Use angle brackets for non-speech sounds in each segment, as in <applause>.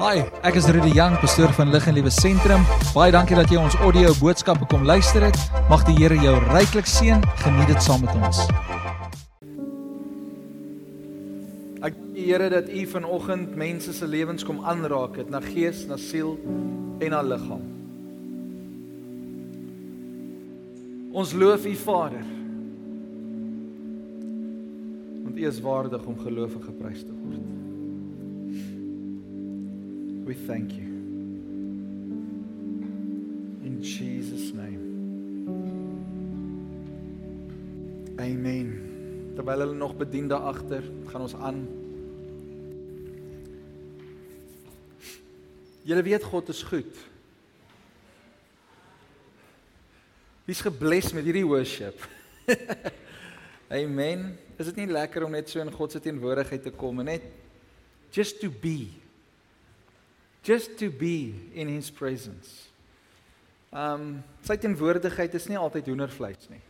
Hi, ek is Rudy Jang, pastoor van Lig en Liewe Sentrum. Baie dankie dat jy ons audio boodskappe kom luister het. Mag die Here jou ryklik seën. Geniet dit saam met ons. Ek dank die Here dat U vanoggend mense se lewens kom aanraak het, na gees, na siel en na liggaam. Ons loof U Vader. Want U is waardig om geloof en geprys te word. We thank you. In Jesus name. Amen. Terwyl hulle nog bedien daar agter, gaan ons aan. Julle weet God is goed. Wie's gebless met hierdie worship? <laughs> Amen. Is dit nie lekker om net so in God se teenwoordigheid te kom en net just to be just to be in his presence. Um sy teenwoordigheid is nie altyd hoendervleis nie.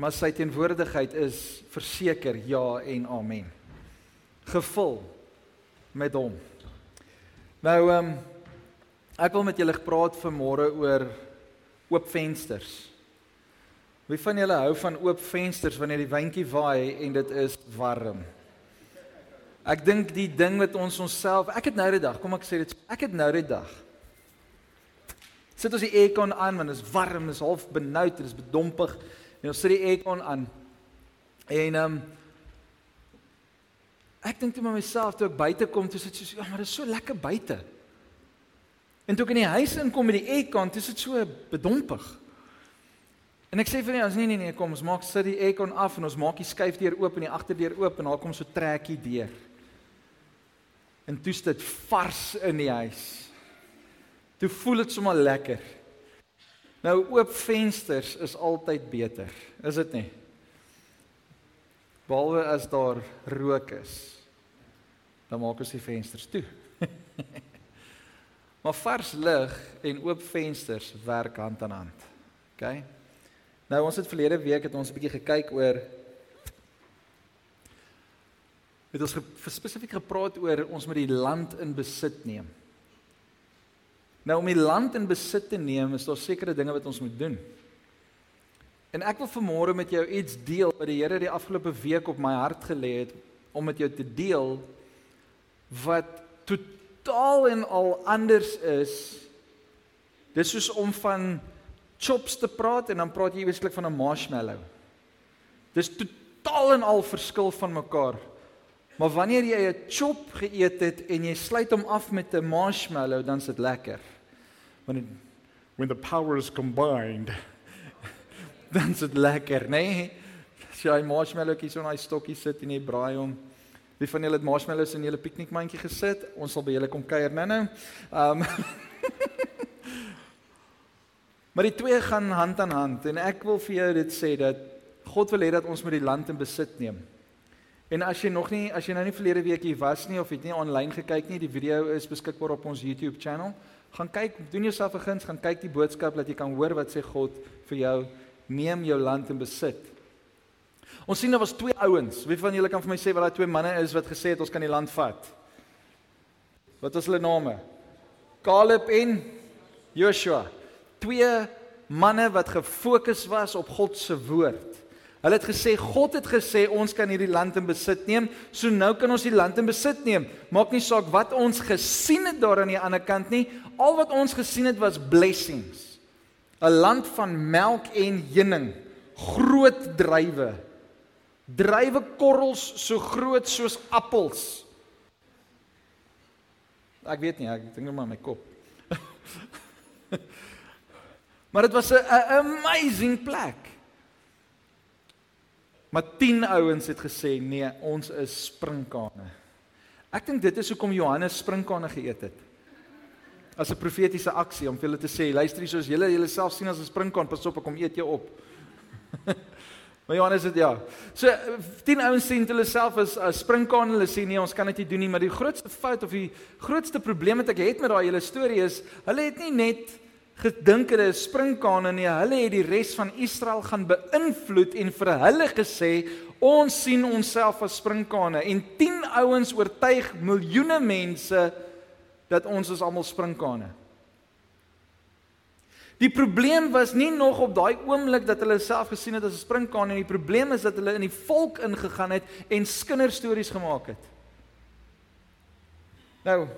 Maar sy teenwoordigheid is verseker ja en amen. Gevul met hom. Nou um ek wil met julle gepraat vanmôre oor oop vensters. Wie van julle hou van oop vensters wanneer die windjie waai en dit is warm? Ek dink die ding wat ons onsself, ek het nou die dag, kom ek sê dit, ek het nou die dag. Sit ons die aircon aan want dit is warm, dit is half benoud, dit is bedompig en ons sit die aircon aan. En ehm um, ek dink toe met myself toe ek buite kom, toe sit so, ja, maar dit is so lekker buite. En toe ek in die huis inkom met die aircon, toe sit so bedompig. En ek sê vir hulle, nee nee nee, kom ons maak sit die aircon af en ons maak die skuifdeur oop en die agterdeur oop en daar kom so trekkie deur. En toe sit dit vars in die huis. Toe voel dit sommer lekker. Nou oop vensters is altyd beter, is dit nie? Behalwe as daar rook is. Dan maak ons die vensters toe. <laughs> maar vars lug en oop vensters werk hand aan hand. OK? Nou ons het verlede week het ons 'n bietjie gekyk oor het ons ge, spesifiek gepraat oor ons moet die land in besit neem. Nou om die land in besit te neem is daar sekere dinge wat ons moet doen. En ek wil vanmôre met jou iets deel wat die Here die afgelope week op my hart gelê het om met jou te deel wat totaal en al anders is. Dis soos om van chops te praat en dan praat jy eweslik van 'n marshmallow. Dis totaal en al verskil van mekaar. Maar wanneer jy 'n chop geëet het en jy sluit hom af met 'n marshmallow, dan is dit lekker. When it, when the powers combined, <laughs> dan is dit lekker, né? Nee? As jy 'n marshmallowkie so 'n hy stokkie sit en jy braai hom. Wie van julle het marshmallows in julle piknikmandjie gesit? Ons sal by julle kom kuier nou-nou. Um <laughs> Maar die twee gaan hand aan hand en ek wil vir jou dit sê dat God wil hê dat ons moet die land in besit neem. En as jy nog nie as jy nou nie verlede week hier was nie of het nie aanlyn gekyk nie, die video is beskikbaar op ons YouTube channel. Gaan kyk, doen jouself 'n guns, gaan kyk die boodskap dat jy kan hoor wat sê God vir jou, neem jou land in besit. Ons sien daar was twee ouens. Wie van julle kan vir my sê wat daai twee manne is wat gesê het ons kan die land vat? Wat was hulle name? Caleb en Joshua. Twee manne wat gefokus was op God se woord. Hulle het gesê God het gesê ons kan hierdie land in besit neem, so nou kan ons die land in besit neem. Maak nie saak wat ons gesien het daar aan die ander kant nie, al wat ons gesien het was blessings. 'n Land van melk en honing, groot druiwe. Druiwekorrels so groot soos appels. Ek weet nie, ek dink net maar my kop. <laughs> maar dit was 'n amazing plek. Maar 10 ouens het gesê nee, ons is sprinkane. Ek dink dit is hoekom Johannes sprinkane geëet het. As 'n profetiese aksie om vir hulle te sê, luister hier soos julle julle self sien as 'n sprinkaan, pas op, ek kom eet jou op. <laughs> maar Johannes het ja. So 10 ouens sien hulle self as 'n sprinkaan, hulle sê nee, ons kan dit nie doen nie, maar die grootste fout of die grootste probleem wat ek het met daai hele storie is, hulle het nie net gedink hulle is sprinkane nie. Hulle het die res van Israel gaan beïnvloed en vir hulle gesê ons sien onsself as sprinkane en 10 ouens oortuig miljoene mense dat ons is almal sprinkane. Die probleem was nie nog op daai oomblik dat hulle self gesien het as 'n sprinkaan en die probleem is dat hulle in die volk ingegaan het en skinderstories gemaak het. Nou,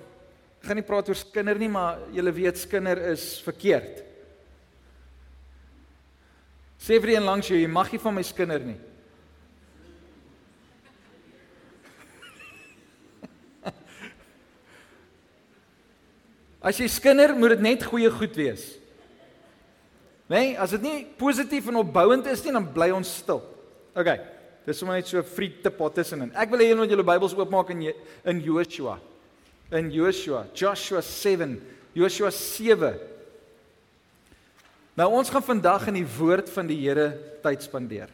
ek gaan nie praat oor skinder nie, maar julle weet skinder is verkeerd. Sê vir een langs jou, jy mag nie van my skinder nie. <laughs> As jy skinder, moet dit net goeie goed wees. Nee, as dit nie positief en opbouend is nie, dan bly ons stil. OK. Dis sommer net so 'n free tip wat tussenin. Ek wil hê julle moet julle Bybels oopmaak in in Joshua. In Joshua, Joshua 7, Joshua 7. Nou ons gaan vandag in die woord van die Here tyd spandeer.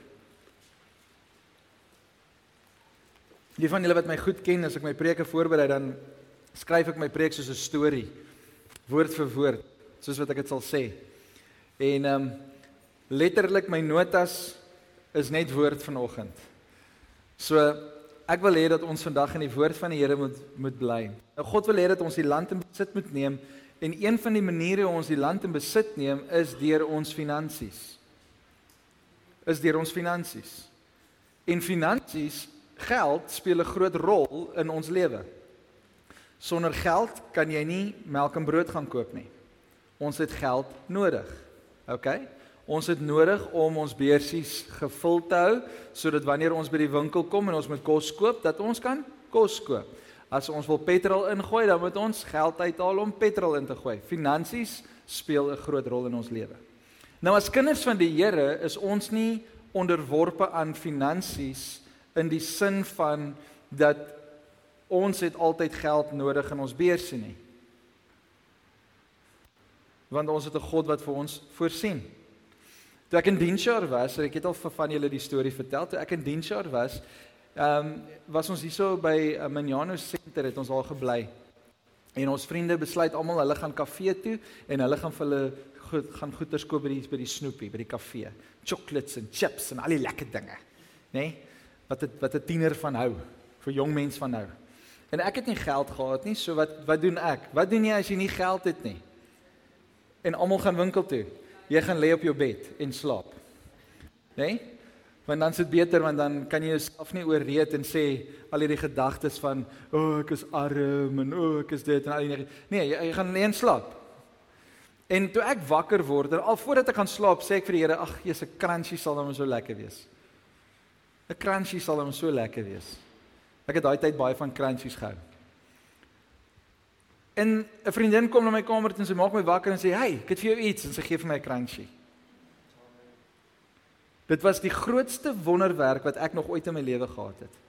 Die van julle wat my goed ken, as ek my preke voorberei, dan skryf ek my preek soos 'n storie, woord vir woord, soos wat ek dit sal sê. En ehm um, letterlik my notas is net woord vanoggend. So ek wil hê dat ons vandag in die woord van die Here moet moet bly. Nou God wil hê dat ons die land in besit moet neem en een van die maniere hoe ons die land in besit neem is deur ons finansies. Is deur ons finansies. En finansies, geld speel 'n groot rol in ons lewe. Sonder geld kan jy nie melk en brood gaan koop nie. Ons het geld nodig. OK? Ons het nodig om ons beursies gevul te hou sodat wanneer ons by die winkel kom en ons moet kos koop, dat ons kan kos koop. As ons wil petrol ingooi, dan moet ons geld uithaal om petrol in te gooi. Finansies speel 'n groot rol in ons lewe. Nou as kinders van die Here is ons nie onderworpe aan finansies in die sin van dat ons het altyd geld nodig in ons beursie nie want ons het 'n God wat vir ons voorsien. Toe ek in diensjaar was, ek het al vir van julle die storie vertel, toe ek in diensjaar was, ehm um, was ons hierso by uh, Manjano Center het ons al gebly. En ons vriende besluit almal hulle gaan kafee toe en hulle gaan vir hulle goed gaan goeders koop by die by die snoepie, by die kafee. Chocolates en chips en al die lekker dinge. Nê? Nee? Wat het wat 'n tiener van hou vir jong mense van nou. En ek het nie geld gehad nie, so wat wat doen ek? Wat doen jy as jy nie geld het nie? en almal gaan winkel toe. Jy gaan lê op jou bed en slaap. Né? Nee? Want dan sit beter want dan kan jy jouself nie ooreed en sê al hierdie gedagtes van o, oh, ek is arm en o, oh, ek is dit en al die Nee, jy, jy gaan lê en slaap. En toe ek wakker word, al voordat ek gaan slaap, sê ek vir die Here, ag, Jesus, 'n crunchy sal hom so lekker wees. 'n Crunchy sal hom so lekker wees. Ek het daai tyd baie van crunchies gehou. En 'n vriendin kom na my kamer toe en sy maak my wakker en sê: "Hey, ek het vir jou iets." En sy gee vir my 'n crunchy. Dit was die grootste wonderwerk wat ek nog ooit in my lewe gehad het.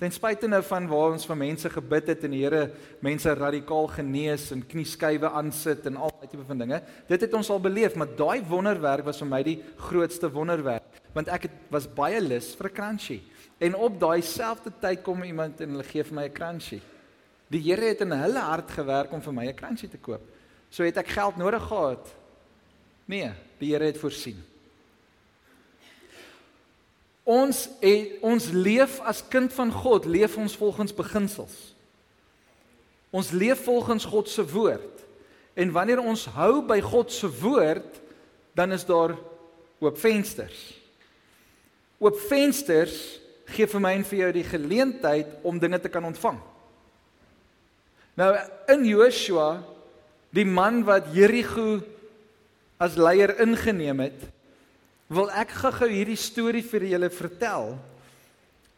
Ten spyte nou van waar ons vir mense gebid het en die Here mense radikaal genees en knieskywe aansit en al daai tipe van dinge, dit het ons al beleef, maar daai wonderwerk was vir my die grootste wonderwerk, want ek het was baie lus vir 'n crunchy. En op daai selfde tyd kom iemand en hulle gee vir my 'n crunchy. Die Here het in hulle hart gewerk om vir my 'n kransie te koop. So het ek geld nodig gehad. Nee, die Here het voorsien. Ons het, ons leef as kind van God, leef ons volgens beginsels. Ons leef volgens God se woord. En wanneer ons hou by God se woord, dan is daar oop vensters. Oop vensters gee vir my en vir jou die geleentheid om dinge te kan ontvang. Nou in Joshua, die man wat Jerigo as leier ingeneem het, wil ek gou-gou hierdie storie vir julle vertel.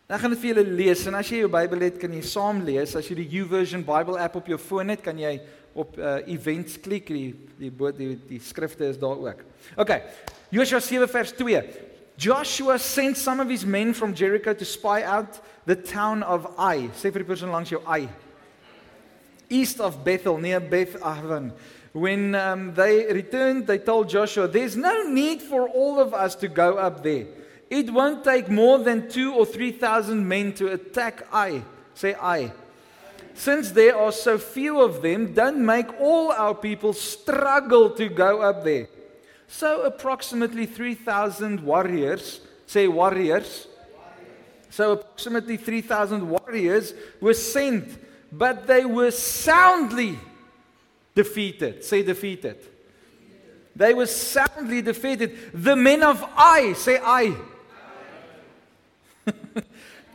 Ek gaan dit vir julle lees en as jy jou Bybel het, kan jy saam lees. As jy die YouVersion Bible app op jou foon het, kan jy op uh, events klik. Die die die die, die skrifte is daar ook. OK. Joshua 7 vers 2. Joshua sent some of his men from Jericho to spy out the town of Ai. Sê vir die persoon langs jou Ai east of Bethel, near Beth Aven. When um, they returned, they told Joshua, There's no need for all of us to go up there. It won't take more than two or three thousand men to attack Ai. Say Ai. Since there are so few of them, don't make all our people struggle to go up there. So, approximately 3,000 warriors, say warriors. So, approximately 3,000 warriors were sent but they were soundly defeated. Say defeated. They were soundly defeated. The men of Ai, say Ai, <laughs>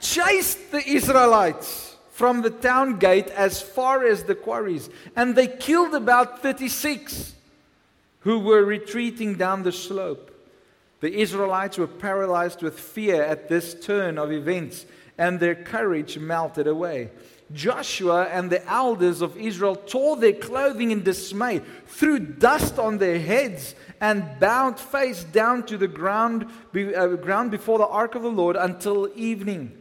chased the Israelites from the town gate as far as the quarries, and they killed about 36 who were retreating down the slope. The Israelites were paralyzed with fear at this turn of events, and their courage melted away. Joshua and the elders of Israel tore their clothing in dismay, threw dust on their heads, and bowed face down to the ground, uh, ground before the ark of the Lord until evening.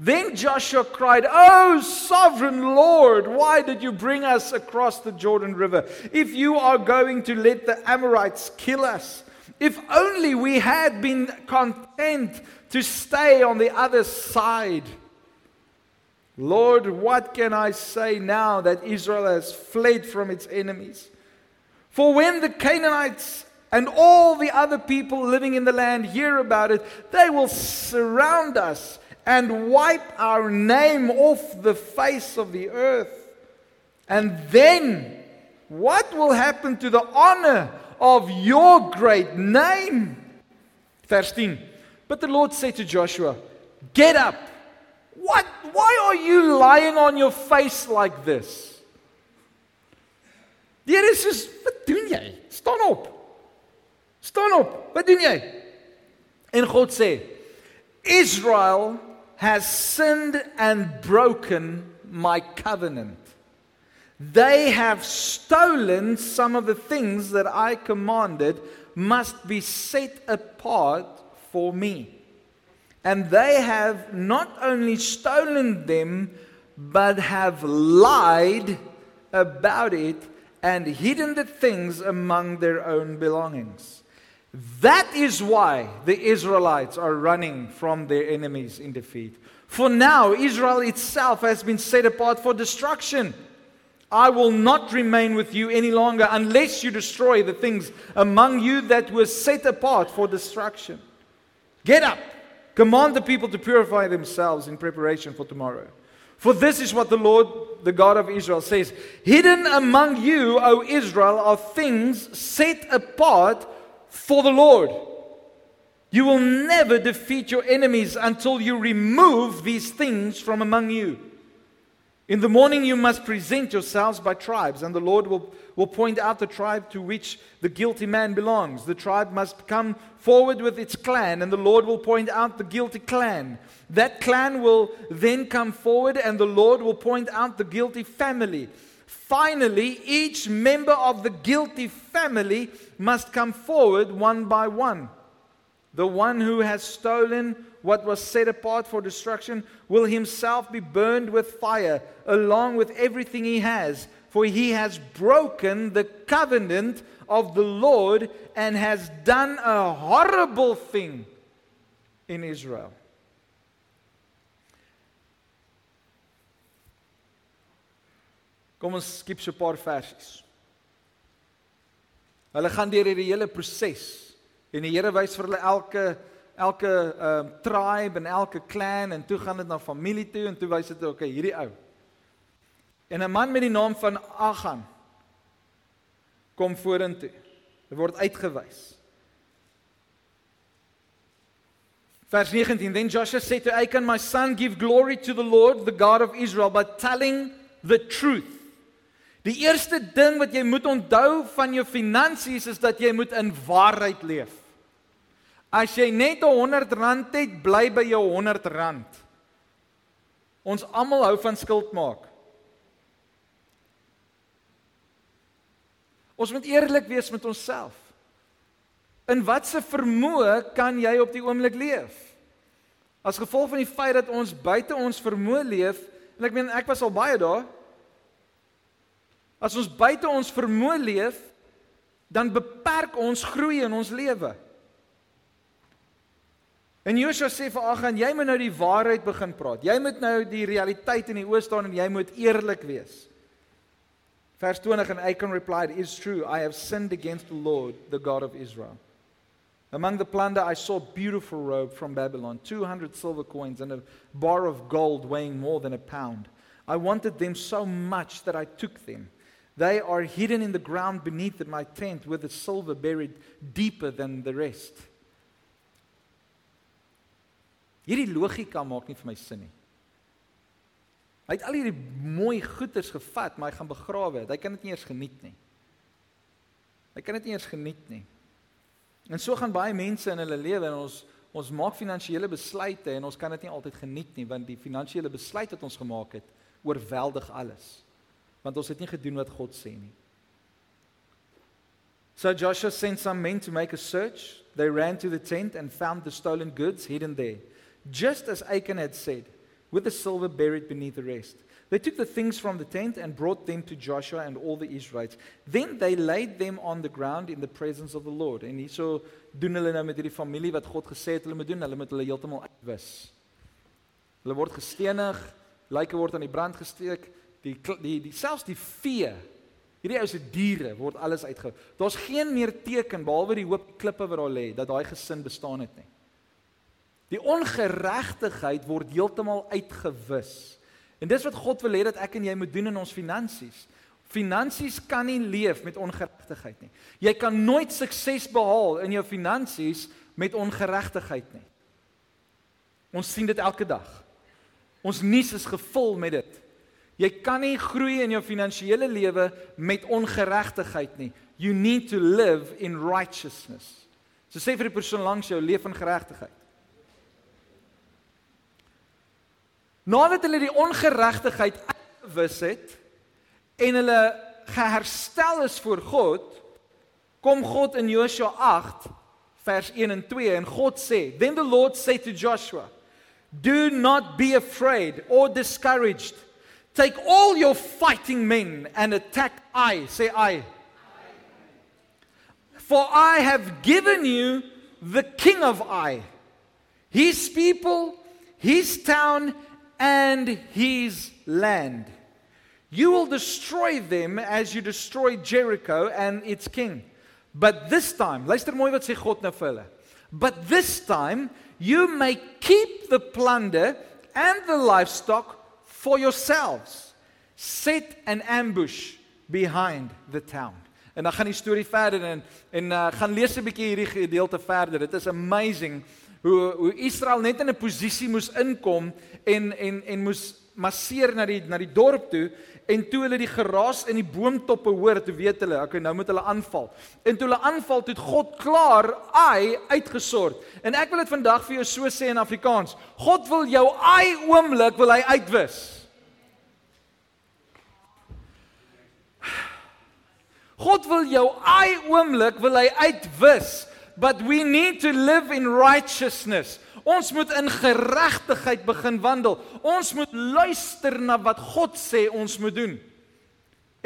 Then Joshua cried, Oh, sovereign Lord, why did you bring us across the Jordan River? If you are going to let the Amorites kill us, if only we had been content to stay on the other side. Lord, what can I say now that Israel has fled from its enemies? For when the Canaanites and all the other people living in the land hear about it, they will surround us and wipe our name off the face of the earth. And then, what will happen to the honor of your great name? 10. But the Lord said to Joshua, Get up. What? Why are you lying on your face like this? Die Here is soos, wat doen jy? Staan op. Staan op. Wat doen jy? En God sê, Israel has sinned and broken my covenant. They have stolen some of the things that I commanded must be set apart for me. And they have not only stolen them, but have lied about it and hidden the things among their own belongings. That is why the Israelites are running from their enemies in defeat. For now, Israel itself has been set apart for destruction. I will not remain with you any longer unless you destroy the things among you that were set apart for destruction. Get up, command the people to purify themselves in preparation for tomorrow. For this is what the Lord, the God of Israel, says Hidden among you, O Israel, are things set apart for the Lord. You will never defeat your enemies until you remove these things from among you. In the morning, you must present yourselves by tribes, and the Lord will, will point out the tribe to which the guilty man belongs. The tribe must come forward with its clan, and the Lord will point out the guilty clan. That clan will then come forward, and the Lord will point out the guilty family. Finally, each member of the guilty family must come forward one by one. The one who has stolen what was set apart for destruction will himself be burned with fire, along with everything he has, for he has broken the covenant of the Lord and has done a horrible thing in Israel. Kom ons skiep so 'n paar versies. Hulle gaan deur hierdie hele proses en die Here wys vir hulle elke elke ehm uh, tribe en elke clan en toe gaan dit na familie toe en toe wys dit okay hierdie ou. En 'n man met die naam van Agan kom vorentoe. Hy word uitgewys. Vers 19 Then Joshua said to Achan my son give glory to the Lord the God of Israel by telling the truth. Die eerste ding wat jy moet onthou van jou finansies is dat jy moet in waarheid leef. As jy net 'n 100 rand het, bly by jou 100 rand. Ons almal hou van skuld maak. Ons moet eerlik wees met onsself. In watter vermoë kan jy op die oomblik leef? As gevolg van die feit dat ons buite ons vermoë leef, en ek meen ek was al baie daar As ons buite ons vermoë leef, dan beperk ons groei in ons lewe. En Joshua sê vir Agan, jy moet nou die waarheid begin praat. Jy moet nou die realiteit in die oë staan en jy moet eerlik wees. Vers 20 and Achan replied, "It's true, I have sinned against the Lord, the God of Israel. Among the plunder I saw a beautiful robe from Babylon, 200 silver coins and a bar of gold weighing more than a pound." I wanted them so much that I took them. They are hidden in the ground beneath my tent with the silver buried deeper than the rest. Hierdie logika maak nie vir my sin nie. Hy het al hierdie mooi goederes gevat, maar hy gaan begrawe dit. Hy kan dit nie eers geniet nie. Hy kan dit nie eers geniet nie. En so gaan baie mense in hulle lewe en ons ons maak finansiële besluite en ons kan dit nie altyd geniet nie want die finansiële besluit wat ons gemaak het oorweldig alles. Want ons het nie gedoen wat God sê nie. So Joshua sent some men to make a search. They ran to the tent and found the stolen goods hidden there, just as Achan had said, with the silver buried beneath the rest. They took the things from the tent and brought them to Joshua and all the Israelites. Then they laid them on the ground in the presence of the Lord. En hierso doen hulle nou met hierdie familie wat God gesê het hulle moet doen, hulle moet hulle heeltemal uitwis. Hulle word gestenig, lyke word aan die brand gesteek, die die, die selfs die vee Hierdie ou se diere word alles uitgehou. Daar's geen meer teken behalwe die hoop klippe wat daar lê dat daai gesin bestaan het nie. Die ongeregtigheid word heeltemal uitgewis. En dis wat God wil hê dat ek en jy moet doen in ons finansies. Finansies kan nie leef met ongeregtigheid nie. Jy kan nooit sukses behaal in jou finansies met ongeregtigheid nie. Ons sien dit elke dag. Ons nuus is gevul met dit. Jy kan nie groei in jou finansiële lewe met ongeregtigheid nie. You need to live in righteousness. So sê vir die persoon langs jou leef in geregtigheid. Nadat hulle die ongeregtigheid uitgewis het en hulle geherstel is voor God, kom God in Josua 8 vers 1 en 2 en God sê, "Then the Lord said to Joshua, do not be afraid or discouraged. Take all your fighting men and attack I, say I. For I have given you the king of Ai, his people, his town and his land. You will destroy them as you destroyed Jericho and its king. But this time, luister mooi wat sê God nou vir hulle. But this time you may keep the plunder and the livestock for yourselves. Set an ambush behind the town. En dan gaan die storie verder en en uh, gaan lees 'n bietjie hierdie gedeelte verder. Dit is amazing hoe hoe Israel net in 'n posisie moes inkom en en en moes masseer na die na die dorp toe en toe hulle die geraas in die boomtoppe hoor, toe weet hulle, okay, nou moet hulle aanval. En toe hulle aanval, toe God klaar ai uitgesort. En ek wil dit vandag vir jou so sê in Afrikaans. God wil jou ai oomblik wil hy uitwis. God wil jou ai oomblik wil hy uitwis but we need to live in righteousness. Ons moet in geregtigheid begin wandel. Ons moet luister na wat God sê ons moet doen.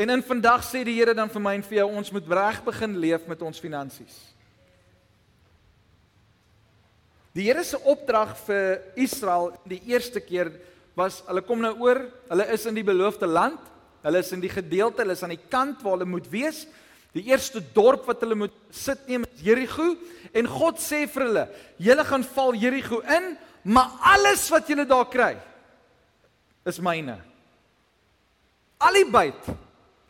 En in vandag sê die Here dan vir my en vir jou ons moet reg begin leef met ons finansies. Die Here se opdrag vir Israel die eerste keer was hulle kom nou oor, hulle is in die beloofde land. Hulle is in die gedeelte, hulle is aan die kant waar hulle moet wees. Die eerste dorp wat hulle moet sit neem is Jerigo en God sê vir hulle: "Julle gaan val Jerigo in, maar alles wat julle daar kry is myne. Al die byt,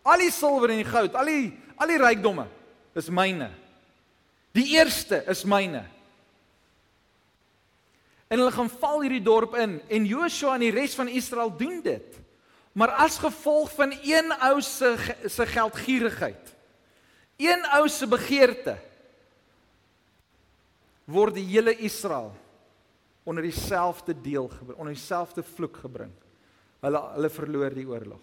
al die silwer en die goud, al die al die rykdomme is myne. Die eerste is myne." En hulle gaan val hierdie dorp in en Joshua en die res van Israel doen dit. Maar as gevolg van een ou se se geldgierigheid Een ou se begeerte word die hele Israel onder dieselfde deel gebring, onder dieselfde vloek gebring. Hulle hulle verloor die oorlog.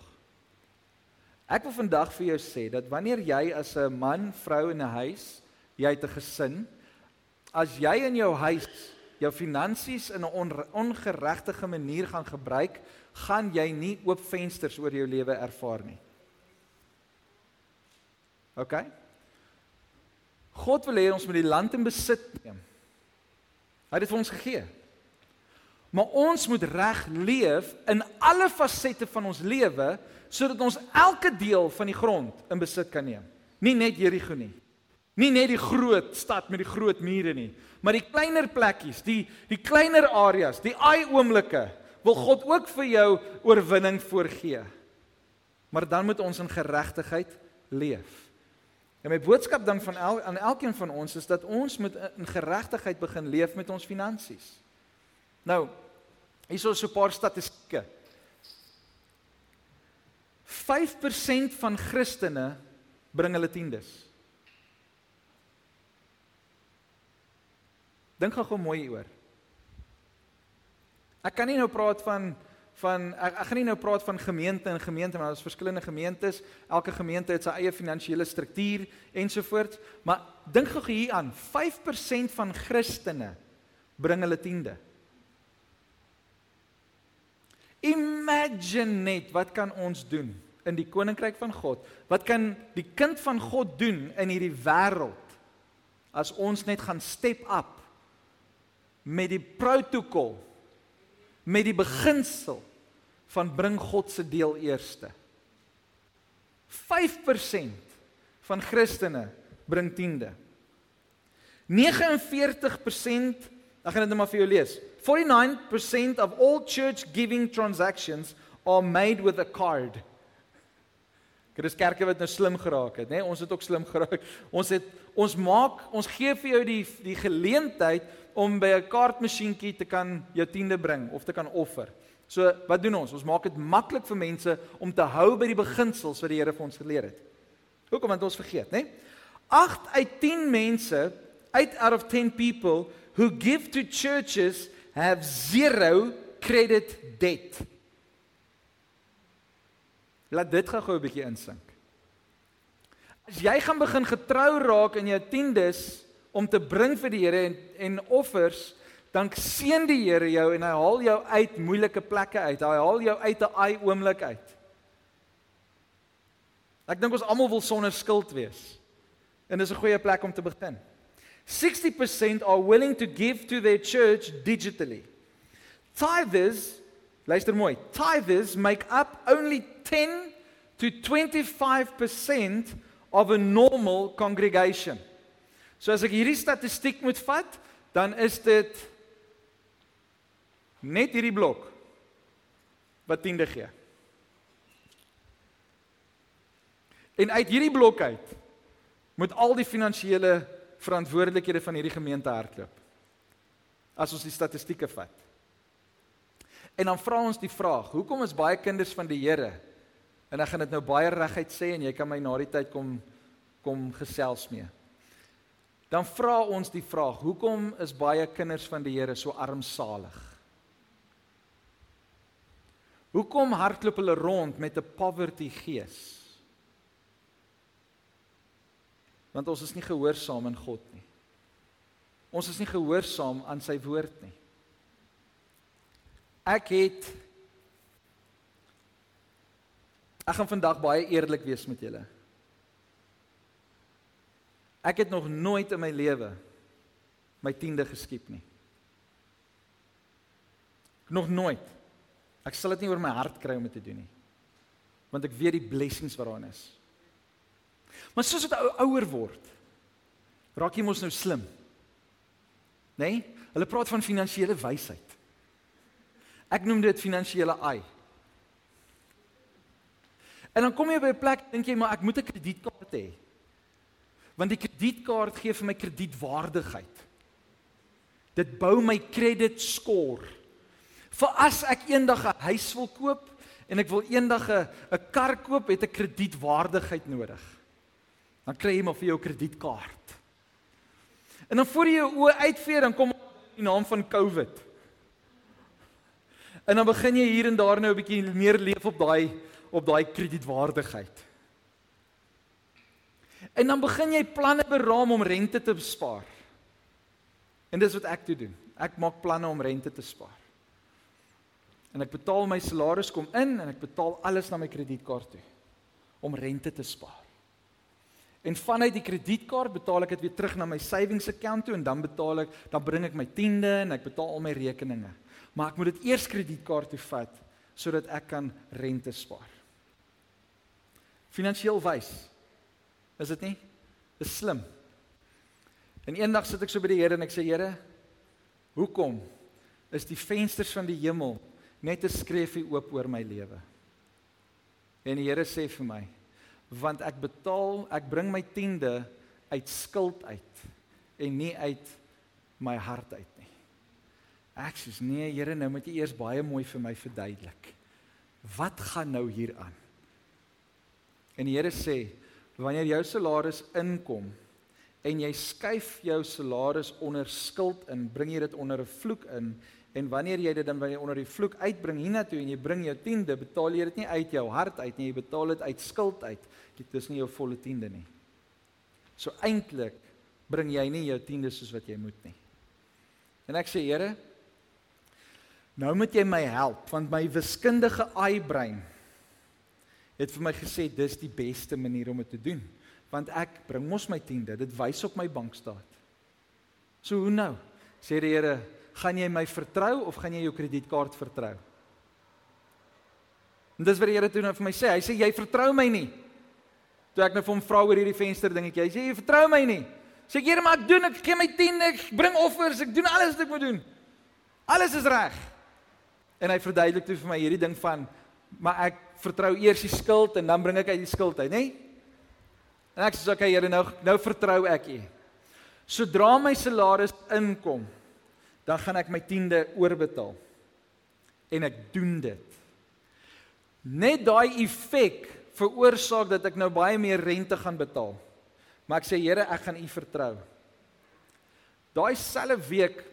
Ek wil vandag vir jou sê dat wanneer jy as 'n man, vrou in 'n huis, jy het 'n gesin, as jy in jou huis jou finansies in 'n on, ongeregtige manier gaan gebruik, gaan jy nie oop vensters oor jou lewe ervaar nie. OK? God wil hê ons moet die land in besit neem. Hy het dit vir ons gegee. Maar ons moet reg leef in alle fasette van ons lewe sodat ons elke deel van die grond in besit kan neem. Nie net Jerigo nie. Nie net die groot stad met die groot mure nie, maar die kleiner plekkies, die die kleiner areas, die ai oomblikke wil God ook vir jou oorwinning voorgee. Maar dan moet ons in geregtigheid leef. En my boodskap dan van el, aan elkeen van ons is dat ons moet in geregtigheid begin leef met ons finansies. Nou, hier is so 'n paar statistieke. 5% van Christene bring hulle tiendes. Dink gou mooi hieroor. Ek kan nie nou praat van van ek, ek gaan nie nou praat van gemeente en gemeente maar daar's verskillende gemeentes. Elke gemeente het sy eie finansiële struktuur ensovoorts, maar dink gou hier aan, 5% van Christene bring hulle tiende. Imagine net wat kan ons doen in die koninkryk van God? Wat kan die kind van God doen in hierdie wêreld as ons net gaan step up met die protokol met die beginsel van bring God se deel eerste. 5% van Christene bring tiende. 49% ek gaan dit net maar vir jou lees. 49% of all church giving transactions are made with a card. Chris kerke wat nou slim geraak het, nê? Nee, ons het ook slim geraak. Ons het ons maak, ons gee vir jou die die geleentheid om by 'n kaartmasjienkie te kan jou tiende bring of te kan offer. So, wat doen ons? Ons maak dit maklik vir mense om te hou by die beginsels wat die Here vir ons geleer het. Hoekom want ons vergeet, nê? 8 uit 10 mense, 8 out of 10 people who give to churches have zero credit debt. Laat dit gou-gou 'n bietjie insink. As jy gaan begin getrou raak in jou tiendes om te bring vir die Here en en offers, dan seën die Here jou en hy haal jou uit moeilike plekke uit. Hy haal jou uit 'n ai oomblik uit. Ek dink ons almal wil sonder skuld wees. En dis 'n goeie plek om te begin. 60% are willing to give to their church digitally. Tithers, luister mooi, tithers make up only 10 to 25% of a normal congregation. So as ek hierdie statistiek moet vat, dan is dit net hierdie blok wat tiende gee. En uit hierdie blok uit moet al die finansiële verantwoordelikhede van hierdie gemeente hardloop. As ons die statistieke vat. En dan vra ons die vraag, hoekom is baie kinders van die Here en ek gaan dit nou baie reguit sê en jy kan my na die tyd kom kom gesels mee dan vra ons die vraag: Hoekom is baie kinders van die Here so armsalig? Hoekom hardloop hulle rond met 'n poverty gees? Want ons is nie gehoorsaam aan God nie. Ons is nie gehoorsaam aan sy woord nie. Ek het Ek gaan vandag baie eerlik wees met julle. Ek het nog nooit in my lewe my tiende geskiep nie. Nog nooit. Ek sal dit nie oor my hart kry om dit te doen nie. Want ek weet die blessings wat daarin is. Maar soos dit ou ouer word, raak jy mos nou slim. Né? Nee? Hulle praat van finansiële wysheid. Ek noem dit finansiële ai. En dan kom jy by 'n plek dink jy maar ek moet 'n kredietkaart hê want die kredietkaart gee vir my kredietwaardigheid. Dit bou my credit score. Vir as ek eendag 'n huis wil koop en ek wil eendag 'n 'n kar koop, het ek kredietwaardigheid nodig. Dan kry jy maar vir jou kredietkaart. En dan voor jy jou oë uitvee, dan kom die naam van COVID. En dan begin jy hier en daar nou 'n bietjie meer leef op daai op daai kredietwaardigheid. En dan begin jy planne beraam om rente te bespaar. En dis wat ek toe doen. Ek maak planne om rente te spaar. En ek betaal my salaris kom in en ek betaal alles na my kredietkaart toe om rente te spaar. En vanuit die kredietkaart betaal ek dit weer terug na my savings account toe en dan betaal ek, dan bring ek my tiende en ek betaal al my rekeninge. Maar ek moet dit eers kredietkaart toe vat sodat ek kan rente spaar. Finansieel wys Is dit nie? Dis slim. En eendag sit ek so by die Here en ek sê Here, hoekom is die vensters van die hemel net 'n skreefie oop oor my lewe. En die Here sê vir my, want ek betaal, ek bring my tiende uit skuld uit en nie uit my hart uit nie. Ek sê nee Here, nou moet jy eers baie mooi vir my verduidelik. Wat gaan nou hier aan? En die Here sê, wanneer jou salaris inkom en jy skuif jou salaris onder skuld in, bring jy dit onder 'n vloek in En wanneer jy dit dan wanneer onder die vloek uitbring hiernatoe en jy bring jou tiende, betaal jy dit nie uit jou hart uit nie, jy betaal dit uit skuld uit. Dit is nie jou volle tiende nie. So eintlik bring jy nie jou tiende soos wat jy moet nie. En ek sê Here, nou moet jy my help want my wiskundige ai-brein het vir my gesê dis die beste manier om dit te doen want ek bring mos my tiende, dit wys op my bankstaat. So hoe nou? Sê die Here, gaan jy my vertrou of gaan jy jou kredietkaart vertrou? En dis wat die Here toe nou vir my sê. Hy sê jy vertrou my nie. Toe ek nou vir hom vra oor hierdie venster dingetjie, hy sê jy vertrou my nie. Sê ek Here, maar ek doen ek gee my 10, ek bring offers, ek doen alles wat ek moet doen. Alles is reg. En hy verduidelik toe vir my hierdie ding van maar ek vertrou eers die skuld en dan bring ek uit die skuld uit, nê? En ek sê okay Here, nou nou vertrou ek U. Sodra my salaris inkom, dan gaan ek my tiende oorbetaal. En ek doen dit. Net daai effek veroorsaak dat ek nou baie meer rente gaan betaal. Maar ek sê Here, ek gaan U vertrou. Daai selfe week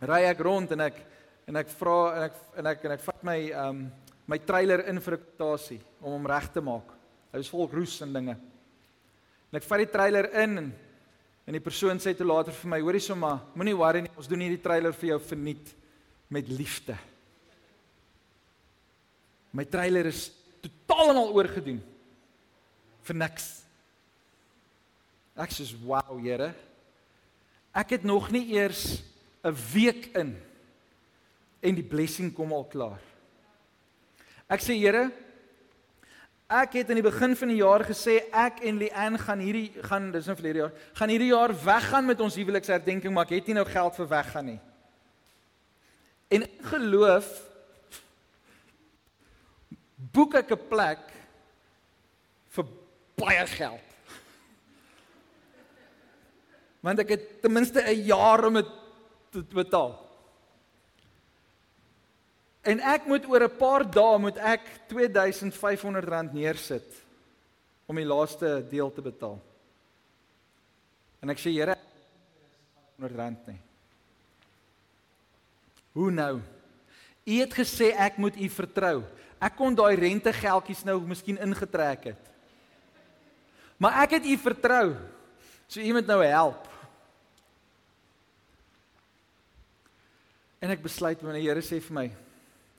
ry ek rond en ek en ek vra en ek en ek en ek vat my um my trailer in vir 'n kwotasie om hom reg te maak. Hy is vol roes en dinge. En ek vat die trailer in en En die persoon sê toe later vir my, hoorie somma, moenie worry nie, ons doen hierdie trailer vir jou verniet met liefde. My trailer is totaal en al oorgedoen vir niks. Ek sê, "Wow, Here. Ek het nog nie eers 'n week in en die blessing kom al klaar." Ek sê, "Here, Ek het in die begin van die jaar gesê ek en Leanne gaan hierdie gaan dis nou verlede jaar, gaan hierdie jaar weggaan met ons huweliksherdenking, maar ek het nie nou geld vir weggaan nie. En geloof boek ek 'n plek vir baie geld. Want ek het ten minste 'n jaar om dit te betaal. En ek moet oor 'n paar dae moet ek R2500 neersit om die laaste deel te betaal. En ek sê Here R100 nie. Hoe nou? U het gesê ek moet u vertrou. Ek kon daai rentegeldjies nou miskien ingetrek het. Maar ek het u vertrou. So u moet nou help. En ek besluit wanneer die Here sê vir my,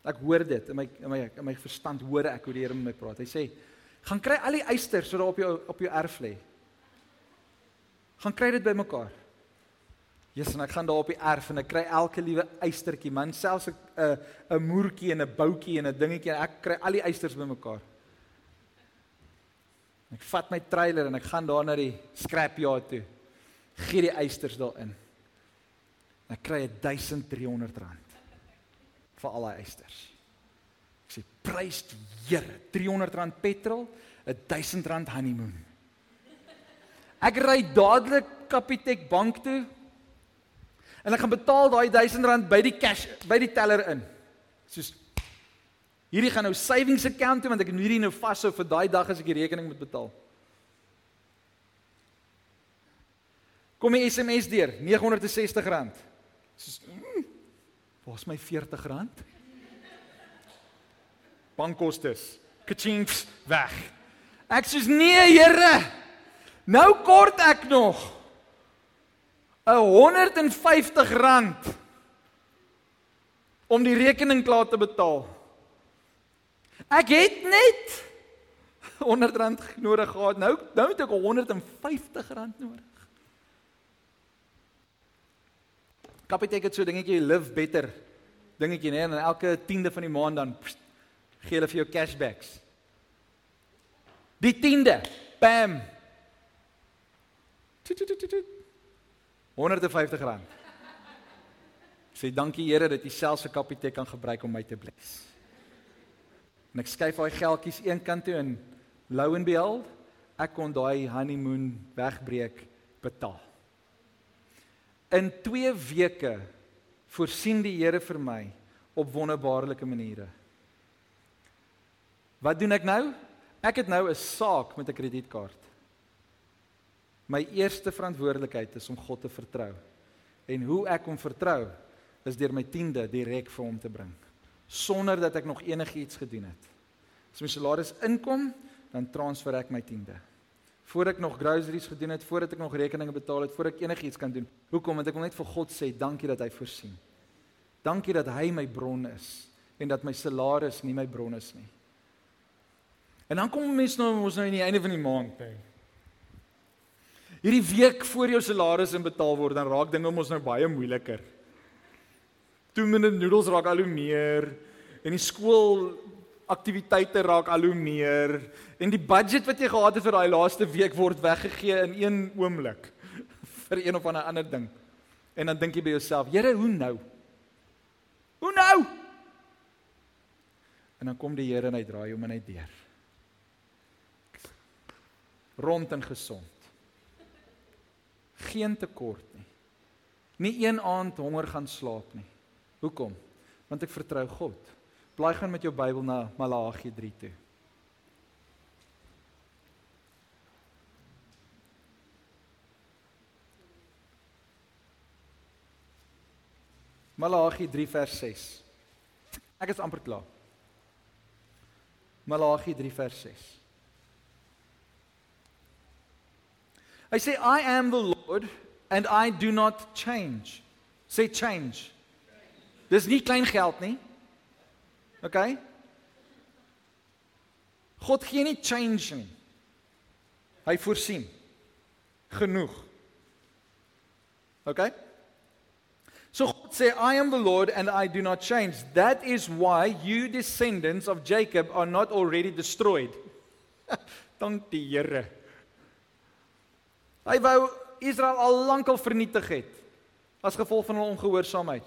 Ek hoor dit in my in my in my verstand hoor ek hoe die Here met my praat. Hy sê: "Gaan kry al die eisters so daar op jou op jou erf lê. Gaan kry dit bymekaar." Jesus, en ek gaan daar op die erf en ek kry elke liewe eistertjie, man, selfs 'n 'n 'n moertjie en 'n boutjie en 'n dingetjie en ek kry al die eisters bymekaar. Ek vat my trailer en ek gaan daar na die scrapyard toe. Gee die eisters daarin. Ek kry 1300 rand vir al daai eisters. Ek sê prys die Here. R300 petrol, 'n R1000 honeymoon. Ek ry dadelik Capitec bank toe en ek gaan betaal daai R1000 by die cash by die teller in. Soos hierdie gaan nou savings account toe want ek het hierdie nou vashou vir daai dag as ek die rekening moet betaal. Kom die SMS deur, R960. Soos mm, Waar's my R40? Bankkostes. Kachinks weg. Ek sê nee, Here. Nou kort ek nog 'n R150 om die rekening klaar te betaal. Ek het net <laughs> R100 nodig gehad. Nou nou het ek R150 nodig. Kapitein het so dingetjie live better dingetjie nê en elke 10de van die maand dan pst, gee hulle vir jou cashbacks. Die 10de, bam. 150 rand. Sê dankie Here dat U selfs 'n kapitein kan gebruik om my te bless. En ek skuif daai geldjies een kant toe en lou en behold, ek kon daai honeymoon wegbreek betaal. In 2 weke voorsien die Here vir my op wonderbaarlike maniere. Wat doen ek nou? Ek het nou 'n saak met 'n kredietkaart. My eerste verantwoordelikheid is om God te vertrou. En hoe ek hom vertrou is deur my tiende direk vir hom te bring sonder dat ek nog enigiets gedoen het. As my salaris inkom, dan transfer ek my tiende. Voordat ek nog groceries gedoen het, voordat ek nog rekeninge betaal het, voordat ek enigiets kan doen. Hoekom? Want ek wil net vir God sê dankie dat hy voorsien. Dankie dat hy my bron is en dat my salaris nie my bron is nie. En dan kom mense nou ons nou aan die einde van die maand by. Hierdie week voor jou salaris in betaal word, dan raak dinge mos nou baie moeiliker. Toe minute noedels raak al hoe meer en die skool aktiwiteite raak al hoe meer en die budget wat jy gehad het vir daai laaste week word weggegee in een oomblik <laughs> vir een of ander ding. En dan dink jy by jouself, Here, hoe nou? Hoe nou? En dan kom die Here en hy draai hom en hy deur. Rond en gesond. Geen tekort nie. Nie een aand honger gaan slaap nie. Hoekom? Want ek vertrou God. Blaai gaan met jou Bybel na Malagi 3 toe. Malagi 3 vers 6. Ek is amper klaar. Malagi 3 vers 6. I say I am the Lord and I do not change. Say change. Dis nie klein geld nie. OK? God gee nie change nie. Hy voorsien genoeg. OK? So God sê I am the Lord and I do not change. That is why you descendants of Jacob are not already destroyed. <laughs> Dank die Here. Hy wou Israel al lankal vernietig het as gevolg van hulle ongehoorsaamheid.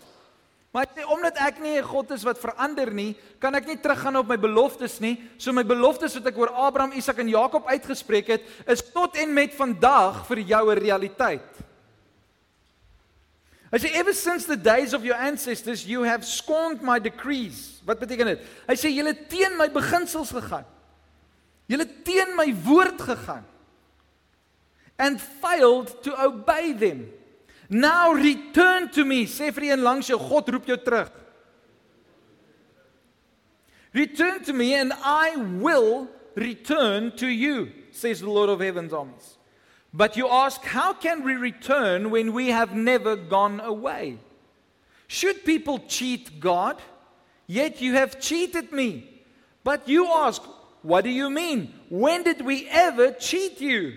Maar hy sê omdat ek nie 'n God is wat verander nie, kan ek nie teruggaan op my beloftes nie. So my beloftes wat ek oor Abraham, Isak en Jakob uitgespreek het, is tot en met vandag vir jou 'n realiteit. Hy sê ever since the days of your ancestors you have scorned my decrees. Wat beteken dit? Hy sê julle teen my beginsels gegaan. Julle teen my woord gegaan. And failed to obey them. Now return to me. Sê vir een langs jou, God roep jou terug. Return to me and I will return to you, says the Lord of heaven's armies. But you ask, how can we return when we have never gone away? Should people cheat God? Yet you have cheated me. But you ask, what do you mean? When did we ever cheat you?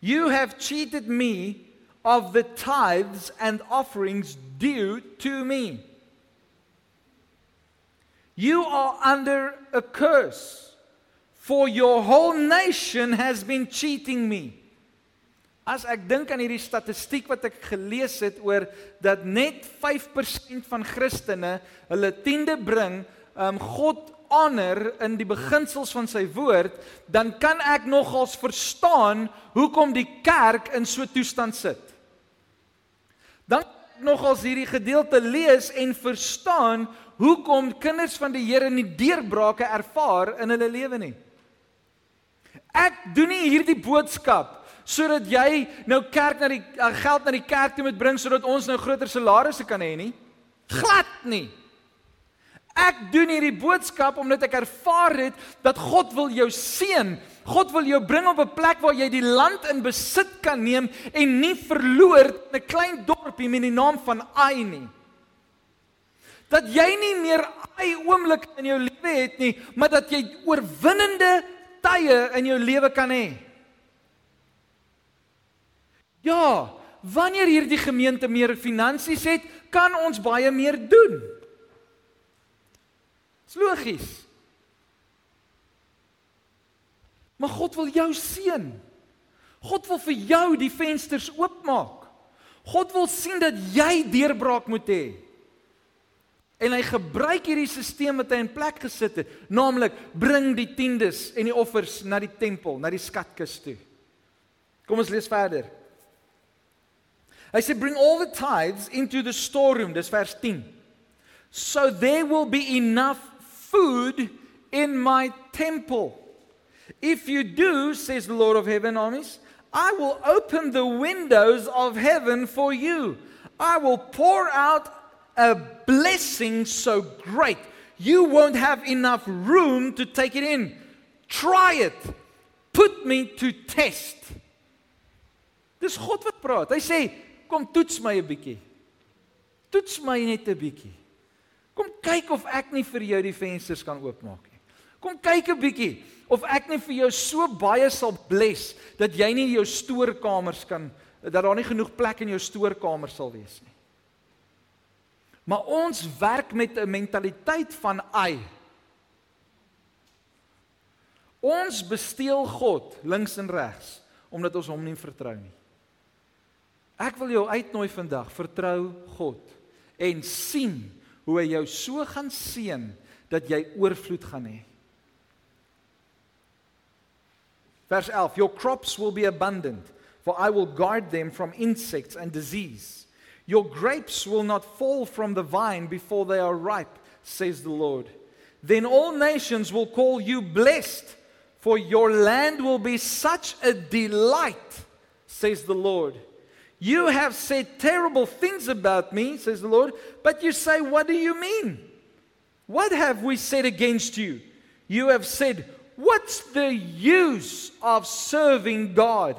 You have cheated me of the tithes and offerings due to me. You are under a curse, for your whole nation has been cheating me. As ek dink aan hierdie statistiek wat ek gelees het oor dat net 5% van Christene hulle tiende bring, um God honor in die beginsels van sy woord, dan kan ek nogals verstaan hoekom die kerk in so 'n toestand sit. Dan nogals hierdie gedeelte lees en verstaan hoekom kinders van die Here nie deurbrake ervaar in hulle lewe nie. Ek doen nie hierdie boodskap sodat jy nou kerk na die uh, geld na die kerk toe moet bring sodat ons nou groter salarisse kan hê nie. Glad nie. Ek doen hierdie boodskap omdat ek ervaar het dat God wil jou seën. God wil jou bring op 'n plek waar jy die land in besit kan neem en nie verloor in 'n klein dorpie met die naam van Ai nie. Dat jy nie meer Ai oomblik in jou lewe het nie, maar dat jy oorwinnende tye in jou lewe kan hê. Ja, wanneer hierdie gemeente meer finansies het, kan ons baie meer doen. Dis logies. Maar God wil jou seën. God wil vir jou die vensters oopmaak. God wil sien dat jy deurbraak moet hê. En hy gebruik hierdie stelsel wat hy in plek gesit het, naamlik bring die tiendes en die offers na die tempel, na die skatkis toe. Kom ons lees verder. Hy sê bring all the tithes into the storeroom, dis vers 10. So there will be enough food in my temple. If you do, says the Lord of heaven armies, I will open the windows of heaven for you. I will pour out a blessing so great you won't have enough room to take it in. Try it. Put me to test. Dis God wat praat. Hy sê, "Kom toets my 'n bietjie. Toets my net 'n bietjie. Kom kyk of ek nie vir jou die vensters kan oopmaak nie. Kom kyk 'n bietjie of ek nie vir jou so baie sal bless dat jy nie jou stoorkamers kan dat daar nie genoeg plek in jou stoorkamer sal wees nie. Maar ons werk met 'n mentaliteit van ai. Ons besteel God links en regs omdat ons hom nie vertrou nie. Ek wil jou uitnooi vandag, vertrou God en sien hoe hy jou so gaan seën dat jy oorvloed gaan hê. Vers 11 Your crops will be abundant for I will guard them from insects and disease. Your grapes will not fall from the vine before they are ripe, says the Lord. Then all nations will call you blessed, for your land will be such a delight, says the Lord. You have said terrible things about me, says the Lord, but you say, What do you mean? What have we said against you? You have said, What's the use of serving God?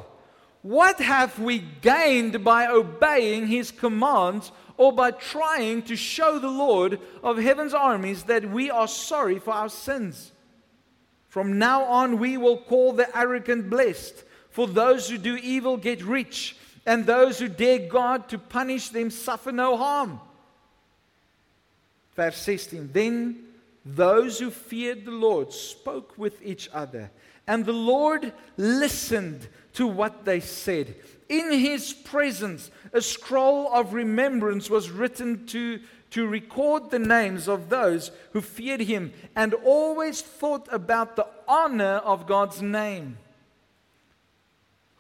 What have we gained by obeying his commands or by trying to show the Lord of heaven's armies that we are sorry for our sins? From now on, we will call the arrogant blessed, for those who do evil get rich, and those who dare God to punish them suffer no harm. Verse 16 Then those who feared the Lord spoke with each other, and the Lord listened to what they said. In his presence, a scroll of remembrance was written to, to record the names of those who feared him and always thought about the honor of God's name.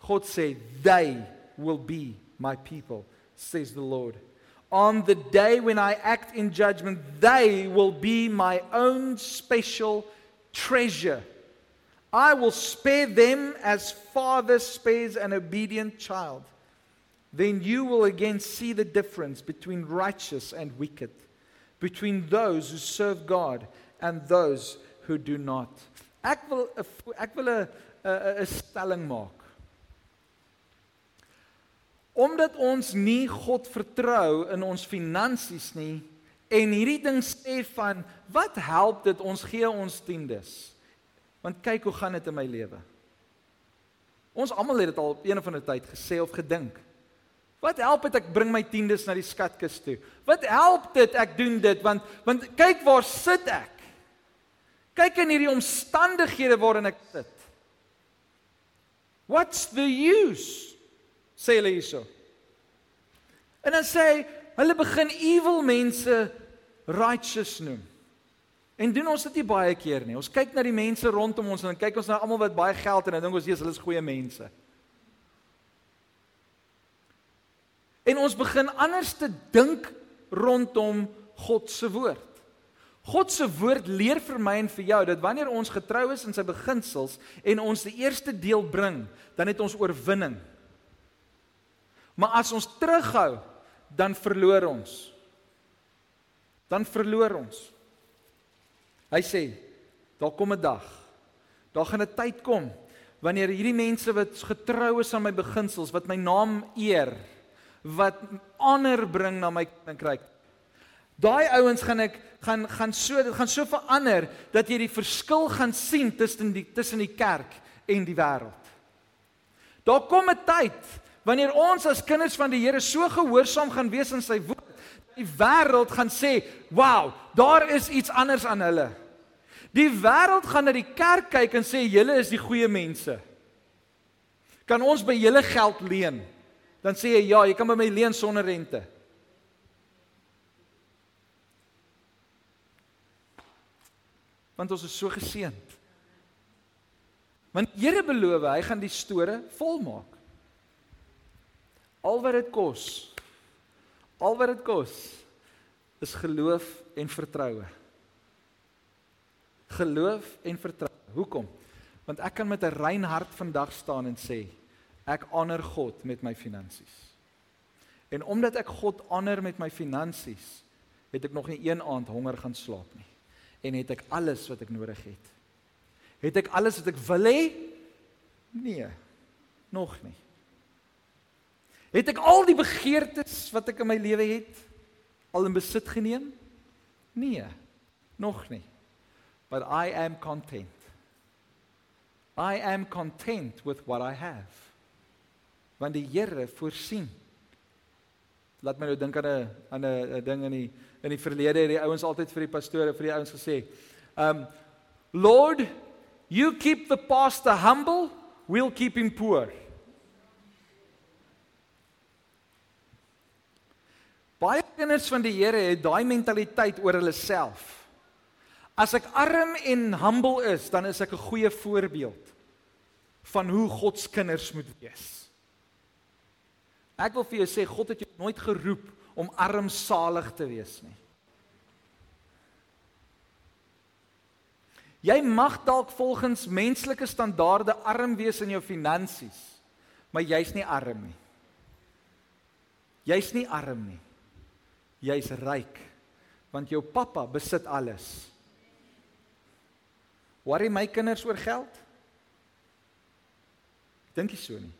God said, They will be my people, says the Lord. On the day when I act in judgment, they will be my own special treasure. I will spare them as father spares an obedient child. Then you will again see the difference between righteous and wicked, between those who serve God and those who do not. Ek wil ek wil 'n 'n stelling maak. Omdat ons nie God vertrou in ons finansies nie en hierdie ding sê van wat help dit ons gee ons tiendes? Want kyk hoe gaan dit in my lewe. Ons almal het dit al op een of ander tyd gesê of gedink. Wat help dit ek bring my tiendes na die skatkis toe? Wat help dit ek doen dit want want kyk waar sit ek? Kyk in hierdie omstandighede waarin ek sit. What's the use? Sê hulle hierso. En dan sê hulle begin evil mense righteous noem. En doen ons dit nie baie keer nie. Ons kyk na die mense rondom ons en dan kyk ons na almal wat baie geld het en dan dink ons jy's hulle is goeie mense. En ons begin anders te dink rondom God se woord. God se woord leer vir my en vir jou dat wanneer ons getrou is in sy beginsels en ons die eerste deel bring, dan het ons oorwinning. Maar as ons terughou, dan verloor ons. Dan verloor ons. Hy sê daar kom 'n dag. Daar gaan 'n tyd kom wanneer hierdie mense wat getrou is aan my beginsels, wat my naam eer, wat honor bring na my koninkryk. Daai ouens gaan ek gaan gaan so dit gaan so verander dat jy die verskil gaan sien tussen die tussen die kerk en die wêreld. Daar kom 'n tyd wanneer ons as kinders van die Here so gehoorsaam gaan wees aan sy woord, die wêreld gaan sê, "Wow, daar is iets anders aan hulle." Die wêreld gaan na die kerk kyk en sê julle is die goeie mense. Kan ons by julle geld leen? dan sê jy ja, jy kan by my leen sonder rente. Want ons is so geseënd. Want Here beloof hy gaan die store volmaak. Al wat dit kos. Al wat dit kos is geloof en vertroue. Geloof en vertroue. Hoekom? Want ek kan met 'n rein hart vandag staan en sê ek honor God met my finansies. En omdat ek God honor met my finansies, het ek nog nie een aand honger gaan slaap nie. En het ek alles wat ek nodig het. Het ek alles wat ek wil hê? Nee. Nog nie. Het ek al die begeertes wat ek in my lewe het al in besit geneem? Nee. Nog nie. But I am content. I am content with what I have. Want die Here voorsien. Laat my nou dink aan 'n aan 'n ding in die in die verlede het die ouens altyd vir die pastore vir die ouens gesê, um Lord, you keep the pastor humble, we'll keep him poor. Baie kinders van die Here het daai mentaliteit oor hulle self. As ek arm en humble is, dan is ek 'n goeie voorbeeld van hoe God se kinders moet wees. Ek wil vir jou sê God het jou nooit geroep om armsalig te wees nie. Jy mag dalk volgens menslike standaarde arm wees in jou finansies, maar jy's nie arm nie. Jy's nie arm nie. Jy's ryk want jou pappa besit alles. Worry my kinders oor geld? Dink jy so nie?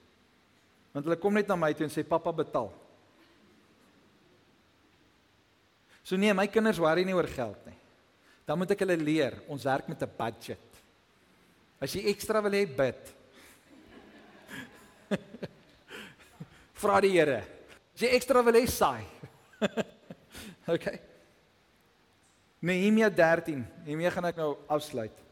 Want hulle kom net na my toe en sê pappa betaal. So nee, my kinders worry nie oor geld nie. Dan moet ek hulle leer, ons werk met 'n budget. As jy ekstra wil hê, bid. <laughs> Vra die Here. As jy ekstra wil hê, saai. <laughs> <laughs> okay. Nehemia 13. Nehemia gaan ek nou afsluit.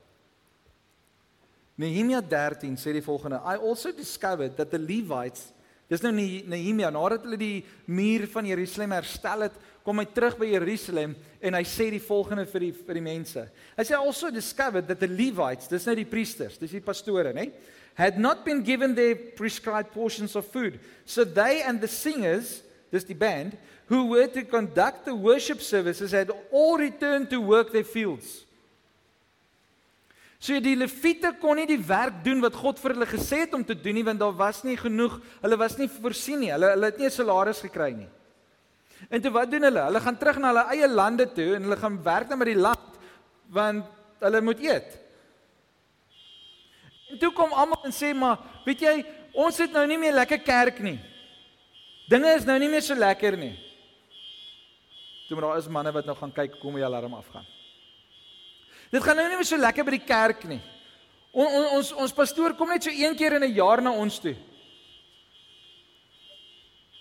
Nehemia 13 sê die volgende: I also discovered that the Levites Dis nou Nehemia nadat hulle die muur van Jerusalem herstel het, kom hy terug by Jerusalem en hy sê die volgende vir die vir die mense. Hy sê also discovered that the Levites, dis nou die priesters, dis die pastore, nê, had not been given their prescribed portions of food. So they and the singers, dis die band, who were to conduct the worship services had all returned to work their fields. So die leviete kon nie die werk doen wat God vir hulle gesê het om te doen nie want daar was nie genoeg, hulle was nie voorsien nie. Hulle hulle het nie 'n salaris gekry nie. En toe wat doen hulle? Hulle gaan terug na hulle eie lande toe en hulle gaan werk net met die land want hulle moet eet. En toe kom almal en sê maar, weet jy, ons het nou nie meer lekker kerk nie. Dinge is nou nie meer so lekker nie. Toe maar daar is manne wat nou gaan kyk kom die alarm afgaan. Dit gaan nou nie meer so lekker by die kerk nie. On, on, ons ons pastoor kom net so een keer in 'n jaar na ons toe.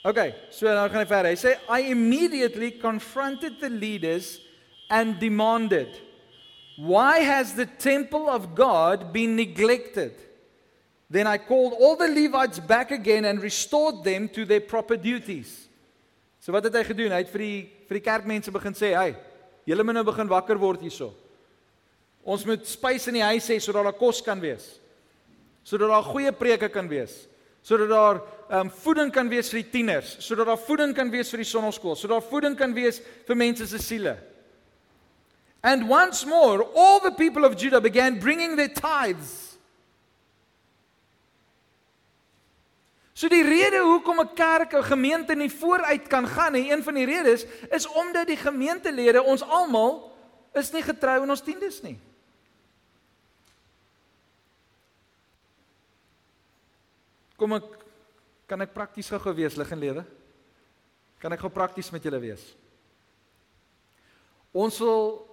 Okay, so nou gaan hy verder. Hy sê I immediately confronted the leaders and demanded, "Why has the temple of God been neglected?" Then I called all the Levites back again and restored them to their proper duties. So wat het hy gedoen? Hy het vir die vir die kerkmense begin sê, "Hey, julle moet nou begin wakker word hierso." Ons moet spys in die huis hê sodat daar kos kan wees. Sodat daar goeie preke kan wees. Sodat daar ehm um, voeding kan wees vir die tieners, sodat daar voeding kan wees vir die sonnaskool, sodat daar voeding kan wees vir mense se siele. And once more, all the people of Judah began bringing their tithes. So die rede hoekom 'n kerk, 'n gemeente nie vooruit kan gaan nie, een van die redes is omdat die gemeentelede ons almal is nie getrou in ons tiendes nie. Kom ek kan ek prakties gou wees lig en lewe? Kan ek gou prakties met julle wees? Ons wil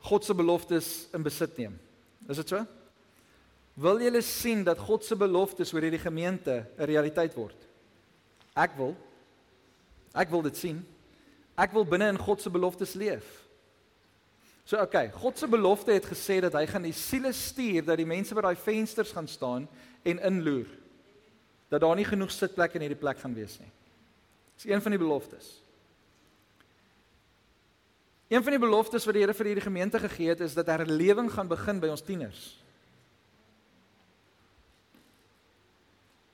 God se beloftes in besit neem. Is dit so? Wil julle sien dat God se beloftes oor hierdie gemeente 'n realiteit word? Ek wil. Ek wil dit sien. Ek wil binne in God se beloftes leef. So oké, okay, God se belofte het gesê dat hy gaan die siele stuur dat die mense by daai vensters gaan staan en inloer dat daar nie genoeg sitplekke in hierdie plek gaan wees nie. Dis een van die beloftes. Een van die beloftes wat die Here vir hierdie gemeente gegee het is dat herlewing gaan begin by ons tieners.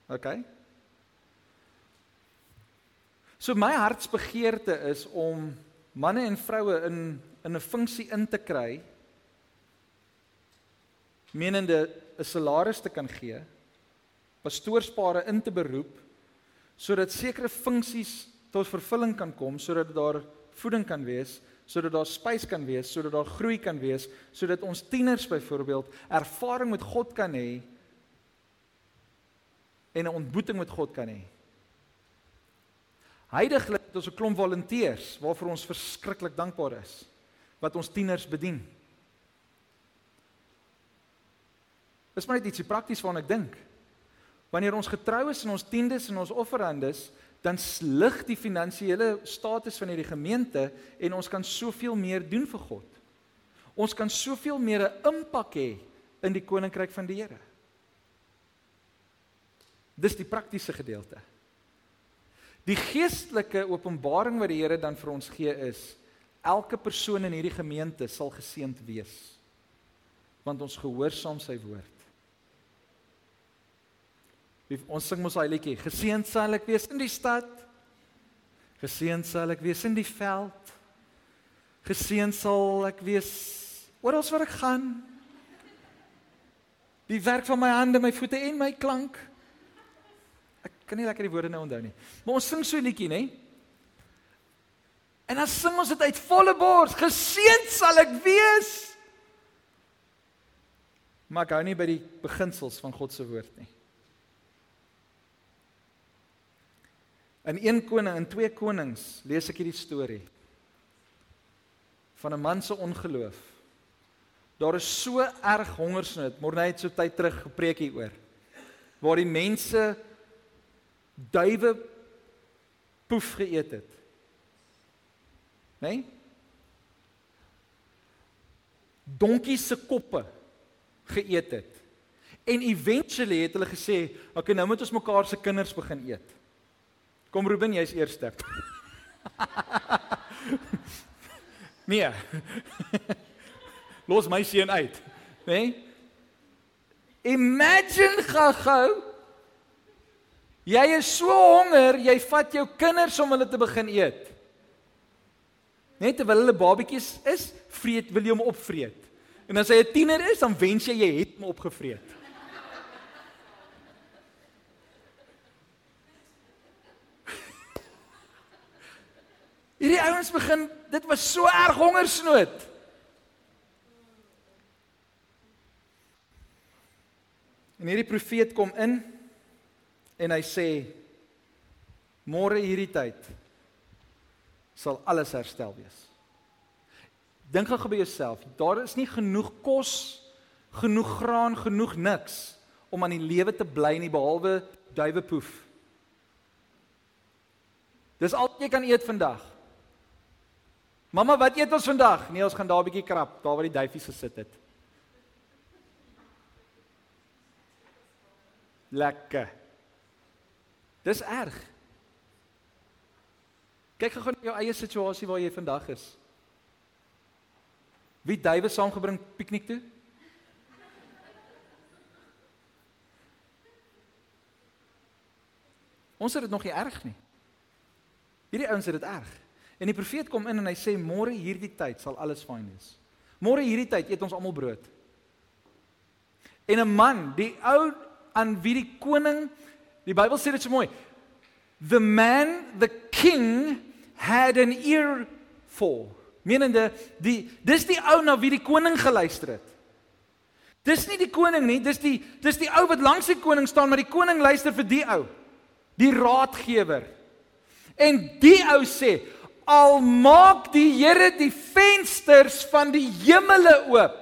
OK. So my hartsbegeerte is om manne en vroue in in 'n funksie in te kry menende 'n salaris te kan gee, pastoorspare in te beroep sodat sekere funksies tot vervulling kan kom sodat daar voeding kan wees sodat daar spys kan wees, sodat daar groei kan wees, sodat ons tieners byvoorbeeld ervaring met God kan hê en 'n ontmoeting met God kan hê. Heidiglik het ons 'n klomp volonteërs waarvoor ons verskriklik dankbaar is wat ons tieners bedien. Dis maar net ietsie prakties waarna ek dink. Wanneer ons getrou is in ons tiendes en ons offerandes, dan lig die finansiële status van hierdie gemeente en ons kan soveel meer doen vir God. Ons kan soveel meer 'n impak hê in die koninkryk van die Here. Dis die praktiese gedeelte. Die geestelike openbaring wat die Here dan vir ons gee is elke persoon in hierdie gemeente sal geseënd wees want ons gehoorsaam sy woord. Ons sing mos daai liedjie, geseënd sal ek wees in die stad. Geseënd sal ek wees in die veld. Geseënd sal ek wees oral waar ek gaan. Die werk van my hande, my voete en my klank. Ek kan nie lekker die woorde nou onthou nie. Maar ons sing so 'n liedjie, nê? En dan sing ons dit uit volle bors. Geseënd sal ek wees. Maar gou nie by die beginsels van God se woord nie. In 1 Koning en 2 Konings lees ek hierdie storie van 'n man se ongeloof. Daar is so erg hongersnood, Morney het so tyd terug gepreek hieroor. Waar die mense duwe poef geëet het. Né? Nee? Donkies se koppe geëet het. En eventually het hulle gesê, "Oké, okay, nou moet ons mekaar se kinders begin eet." Kom Ruben, jy's eerste. <laughs> nee. Los my seun uit, né? Nee? Imagine gou. Jy is so honger, jy vat jou kinders om hulle te begin eet. Net terwyl hulle babetjies is, vreet wil jy hom opvreet. En as hy 'n tiener is, dan wens jy jy het hom opgevreet. <laughs> Hierdie ouens begin, dit was so erg hongersnood. En hierdie profeet kom in en hy sê môre hierdie tyd sal alles herstel wees. Dink gou by jouself, daar is nie genoeg kos, genoeg graan, genoeg niks om aan die lewe te bly nie behalwe duiwepoef. Dis al wat jy kan eet vandag. Mamma, wat eet ons vandag? Nee, ons gaan daar 'n bietjie krap, daar waar die duifies gesit het. Lekker. Dis erg. Kyk gou na jou eie situasie waar jy vandag is. Wie duwe saamgebring piknik toe? Ons het dit nog nie erg nie. Hierdie ouens het dit erg. En die profeet kom in en hy sê môre hierdie tyd sal alles fyn wees. Môre hierdie tyd eet ons almal brood. En 'n man, die ou aan wie die koning, die Bybel sê dit so mooi. The man, the king had an ear for. Menende die dis die ou na wie die koning geluister het. Dis nie die koning nie, dis die dis die ou wat langs die koning staan, maar die koning luister vir die ou. Die raadgewer. En die ou sê, al maak die Here die vensters van die hemele oop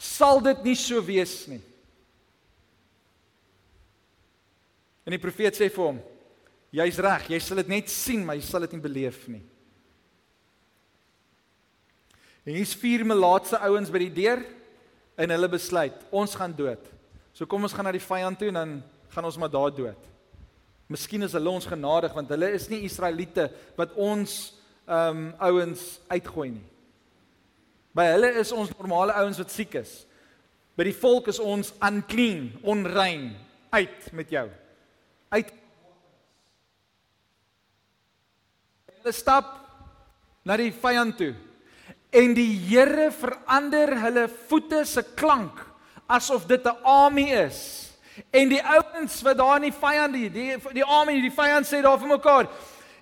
sal dit nie so wees nie. En die profeet sê vir hom: Jy's reg, jy sal dit net sien, maar jy sal dit nie beleef nie. En hier's vier melaatse ouens by die deur en hulle besluit, ons gaan dood. So kom ons gaan na die vyand toe en dan gaan ons maar daar dood. Miskien is hulle ons genadig want hulle is nie Israeliete wat ons ehm um, ouens uitgooi nie. By hulle is ons normale ouens wat siek is. By die volk is ons unclean, onrein, uit met jou. Uit Hulle stap na die vyand toe. En die Here verander hulle voete se klank asof dit 'n army is. En die ouens wat daar in die vyand die die, die army, die vyand sê daar vir mekaar: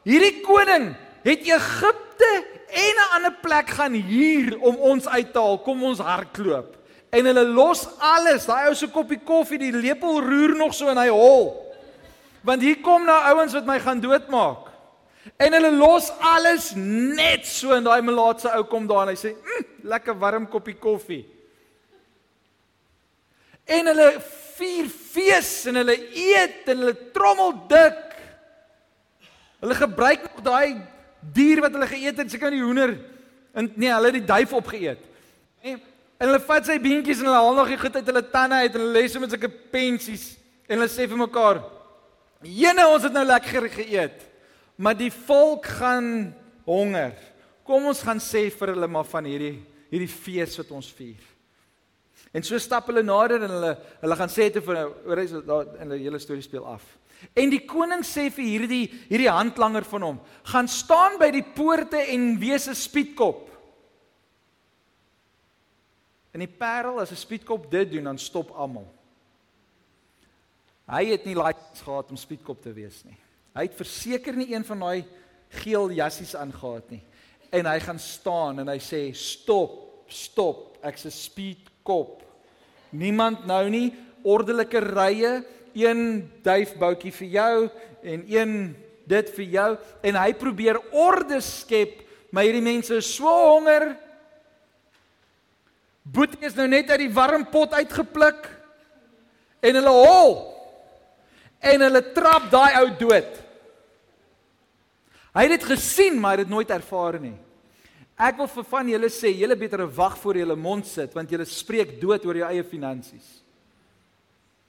"Hierdie koning het Egipte en 'n ander plek gaan hier om ons uit te haal. Kom ons hardloop." En hulle los alles. Daai ou se koppie koffie, die lepel roer nog so en hy hol. Want hier kom nou ouens wat my gaan doodmaak. En hulle los alles net so en daai melaatse ou kom daar en hy sê, mm, "Lekker warm koppie koffie." En hulle vier fees en hulle eet en hulle trommel dik. Hulle gebruik nog daai dier wat hulle geëet het, seker die hoender en nee, hulle het die duif opgeëet. Nee, en hulle vat sy beentjies en hulle haal nog die goed uit hulle tande uit en hulle lê so met sulke pensies en hulle sê vir mekaar: "Jene, ons het nou lekker geëet." maar die volk gaan honger. Kom ons gaan sê vir hulle maar van hierdie hierdie fees wat ons vier. En so stap hulle nader en hulle hulle gaan sê te vir oor hy daar in die hele storie speel af. En die koning sê vir hierdie hierdie handlanger van hom, gaan staan by die poorte en wees 'n spietkop. En die parel as 'n spietkop dit doen dan stop almal. Hy het nie laat gehad om spietkop te wees nie. Hy het verseker nie een van daai geel jassies aangetree nie. En hy gaan staan en hy sê stop, stop. Ek's 'n speed kop. Niemand nou nie ordelike rye, een duifboutjie vir jou en een dit vir jou en hy probeer orde skep, maar hierdie mense is so honger. Boetie is nou net uit die warm pot uitgepluk en hulle hol en hulle trap daai ou dood. Hy het dit gesien, maar hy het nooit ervaar nie. Ek wil vir van julle sê, julle beter wag voor julle mond sit want julle spreek dood oor jou eie finansies.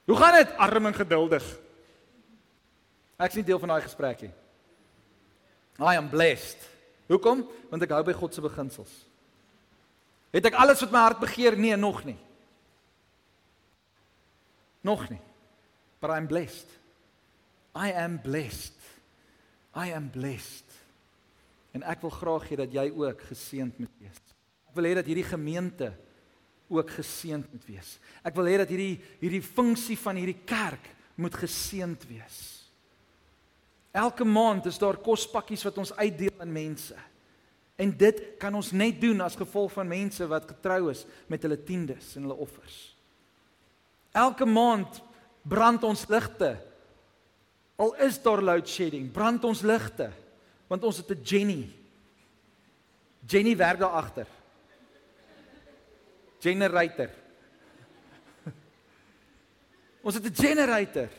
Hoe gaan dit, arm en geduldig? Ek sien deel van daai gesprek hier. I am blessed. Hoekom? Want ek hou by God se beginsels. Het ek alles wat my hart begeer? Nee, nog nie. Nog nie. But I'm blessed. I am blessed. I am blessed. En ek wil graag hê dat jy ook geseënd moet wees. Ek wil hê dat hierdie gemeente ook geseënd moet wees. Ek wil hê dat hierdie hierdie funksie van hierdie kerk moet geseënd wees. Elke maand is daar kospakkies wat ons uitdeel aan mense. En dit kan ons net doen as gevolg van mense wat getrou is met hulle tiendes en hulle offers. Elke maand brand ons ligte Al is daar load shedding, brand ons ligte want ons het 'n Jenny. Jenny werk daar agter. Generator. <laughs> Ons het 'n generator.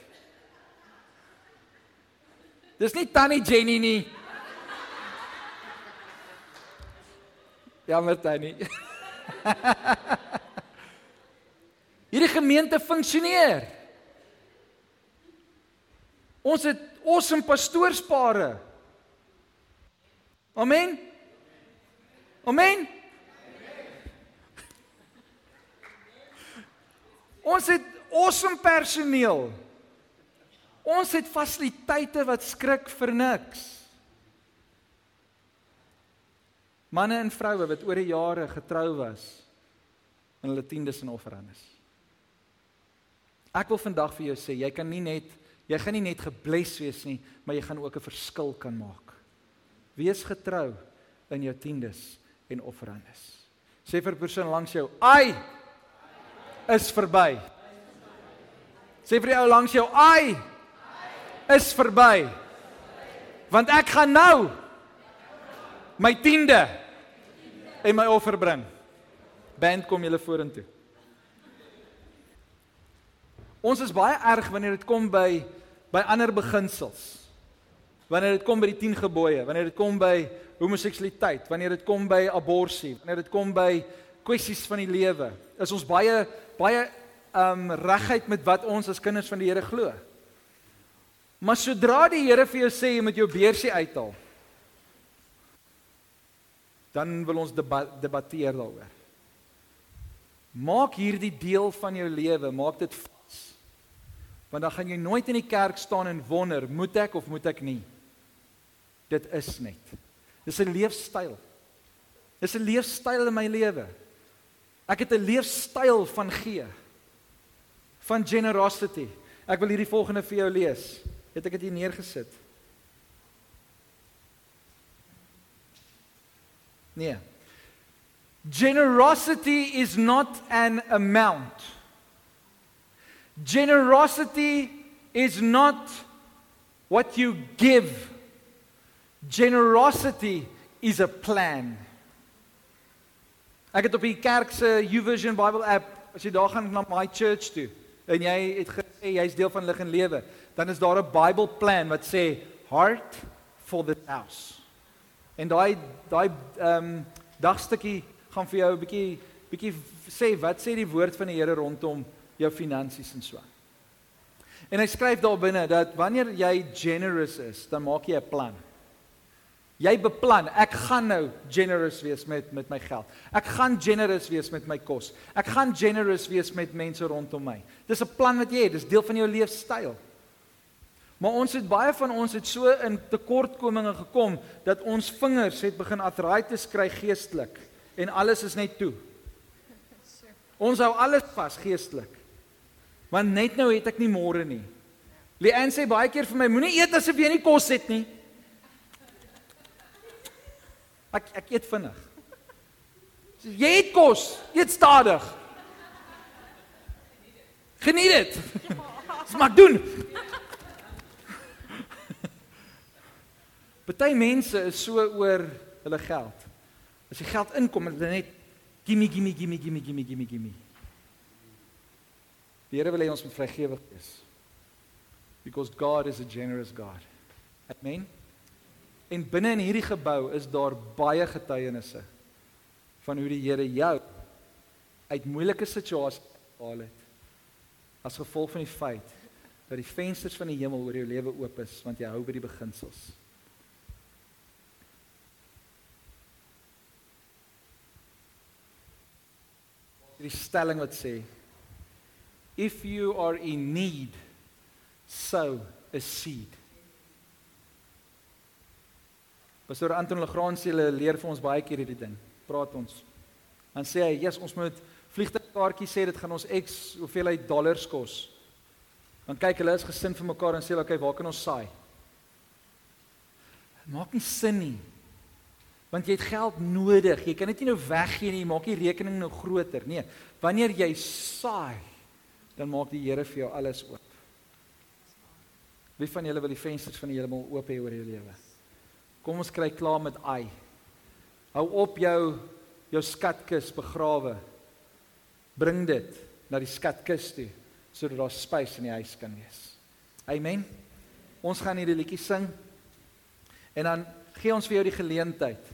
Dis nie tannie Jenny nie. <laughs> Jammer tannie. <laughs> Hierdie gemeente funksioneer. Ons het awesome pastoorspare. Amen. Amen. Ons het awesome personeel. Ons het fasiliteite wat skrik vir niks. Manne en vroue wat oor die jare getrou was in hulle tiendes en offerandes. Ek wil vandag vir jou sê, jy kan nie net Jy gaan nie net gebless wees nie, maar jy gaan ook 'n verskil kan maak. Wees getrou in jou tiendes en offerandes. Sê vir 'n persoon langs jou, "Ai is verby." Sê vir die ou langs jou, "Ai is verby." Want ek gaan nou my tiende en my offer bring. Band kom julle vorentoe. Ons is baie erg wanneer dit kom by by ander beginsels. Wanneer dit kom by die 10 gebooie, wanneer dit kom by homoseksualiteit, wanneer dit kom by abortus, wanneer dit kom by kwessies van die lewe, is ons baie baie um reguit met wat ons as kinders van die Here glo. Maar sodra die Here vir jou sê jy moet jou beursie uithaal, dan wil ons deba debatteer daaroor. Maak hierdie deel van jou lewe, maak dit. Want dan gaan jy nooit in die kerk staan en wonder, moet ek of moet ek nie? Dit is net. Dis 'n leefstyl. Dis 'n leefstyl in my lewe. Ek het 'n leefstyl van gee. Van generosity. Ek wil hierdie volgende vir jou lees. Het ek dit hier neergesit? Nee. Generosity is not an amount. Generosity is not what you give. Generosity is a plan. Ek het op die kerk se YouVersion Bible app, as jy daar gaan na my church toe en jy het gesê jy's deel van lig en lewe, dan is daar 'n Bible plan wat sê heart for the house. En daai daai ehm um, dagstukkie gaan vir jou 'n bietjie bietjie sê wat sê die woord van die Here rondom jou finansies en so. En hy skryf daar binne dat wanneer jy generous is, dan maak jy 'n plan. Jy beplan, ek gaan nou generous wees met met my geld. Ek gaan generous wees met my kos. Ek gaan generous wees met mense rondom my. Dis 'n plan wat jy het, dis deel van jou leefstyl. Maar ons het baie van ons het so in tekortkominge gekom dat ons vingers het begin arthritis kry geestelik en alles is net toe. <laughs> Ons hou alles vas geestelik. Want net nou het ek nie môre nie. Leanne sê baie keer vir my, moenie eet asof jy nie kos het nie. Ek ek eet vinnig. Sê jy eet kos, eet stadig. Geniet dit. Dis maar doen. <laughs> Party mense is so oor hulle geld. As die geld inkom, hulle net gimme gimme gimme gimme gimme gimme gimme. Die Here wil hê ons moet vrygewig wees. Because God is a generous God. Amen. En binne in hierdie gebou is daar baie getuienisse van hoe die Here jou uit moeilike situasies gehaal het. As gevolg van die feit dat die vensters van die hemel oor jou lewe oop is want jy hou by die beginsels. Die stelling wat sê if you are in need sow a seed. Pastor Anton Legrand sê hulle leer vir ons baie keer hierdie ding. Praat ons. Dan sê hy, "Jesus, ons moet vliegtuigkaartjie sê dit gaan ons X hoeveelheid dollars kos." Dan kyk hulle is gesin vir mekaar en sê hulle, "Oké, okay, waar kan ons saai?" Maak nie sin nie. Want jy het geld nodig. Jy kan dit nie nou weggee nie. Jy maak die rekening nou groter. Nee, wanneer jy saai, dan maak die Here vir jou alles oop. Wie van julle wil die vensters van die hemel oop hê oor jou lewe? Kom ons kry klaar met ai. Hou op jou jou skatkis begrawe. Bring dit na die skatkis toe sodat daar spys in die huis kan wees. Amen. Ons gaan hierdie liedjie sing. En dan gee ons vir jou die geleentheid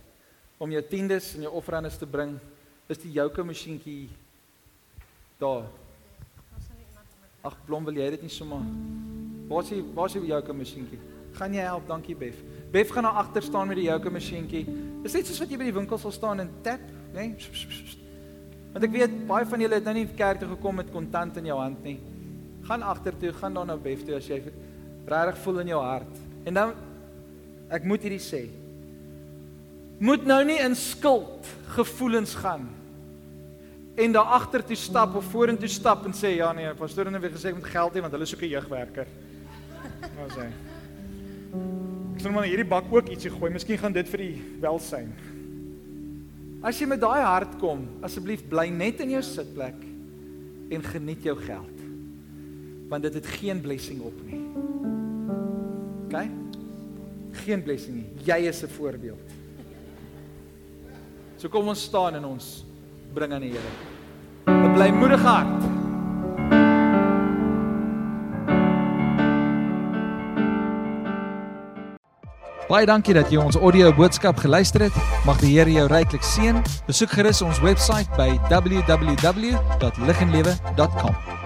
om jou tiendes en jou offerandes te bring. Is die jouke masjienkie daar? Ag Blom, wil jy dit nie sommer Waar is die waar is die jouke masjienkie? Gaan jy help? Dankie Bef. Bef gaan daar agter staan met die jouke masjienkie. Dis net soos wat jy by die winkel sal staan en tap, né? Nee? Want ek weet baie van julle het nou nie kerk toe gekom met kontant in jou hand nie. Gaan agter toe, gaan dan nou Bef toe as jy regtig voel in jou hart. En dan ek moet hierdie sê. Moet nou nie in skuld gevoelens gaan en daar agter toe stap of vorentoe stap en sê ja nee, pastoor het nou weer gesê ek moet geld hê want hulle soek 'n jeugwerker. Nou sê. Ek sê maar hierdie bak ook ietsie gooi, miskien gaan dit vir die welsyn. As jy met daai hart kom, asseblief bly net in jou sitplek en geniet jou geld. Want dit het geen blessing op nie. OK? Geen blessing nie. Jy is 'n voorbeeld. So kom ons staan en ons bring aan die Here. 'n Blymoedige hart. Baie dankie dat jy ons audio boodskap geluister het. Mag die Here jou ryklik seën. Besoek gerus ons webwerf by www.liginlewe.com.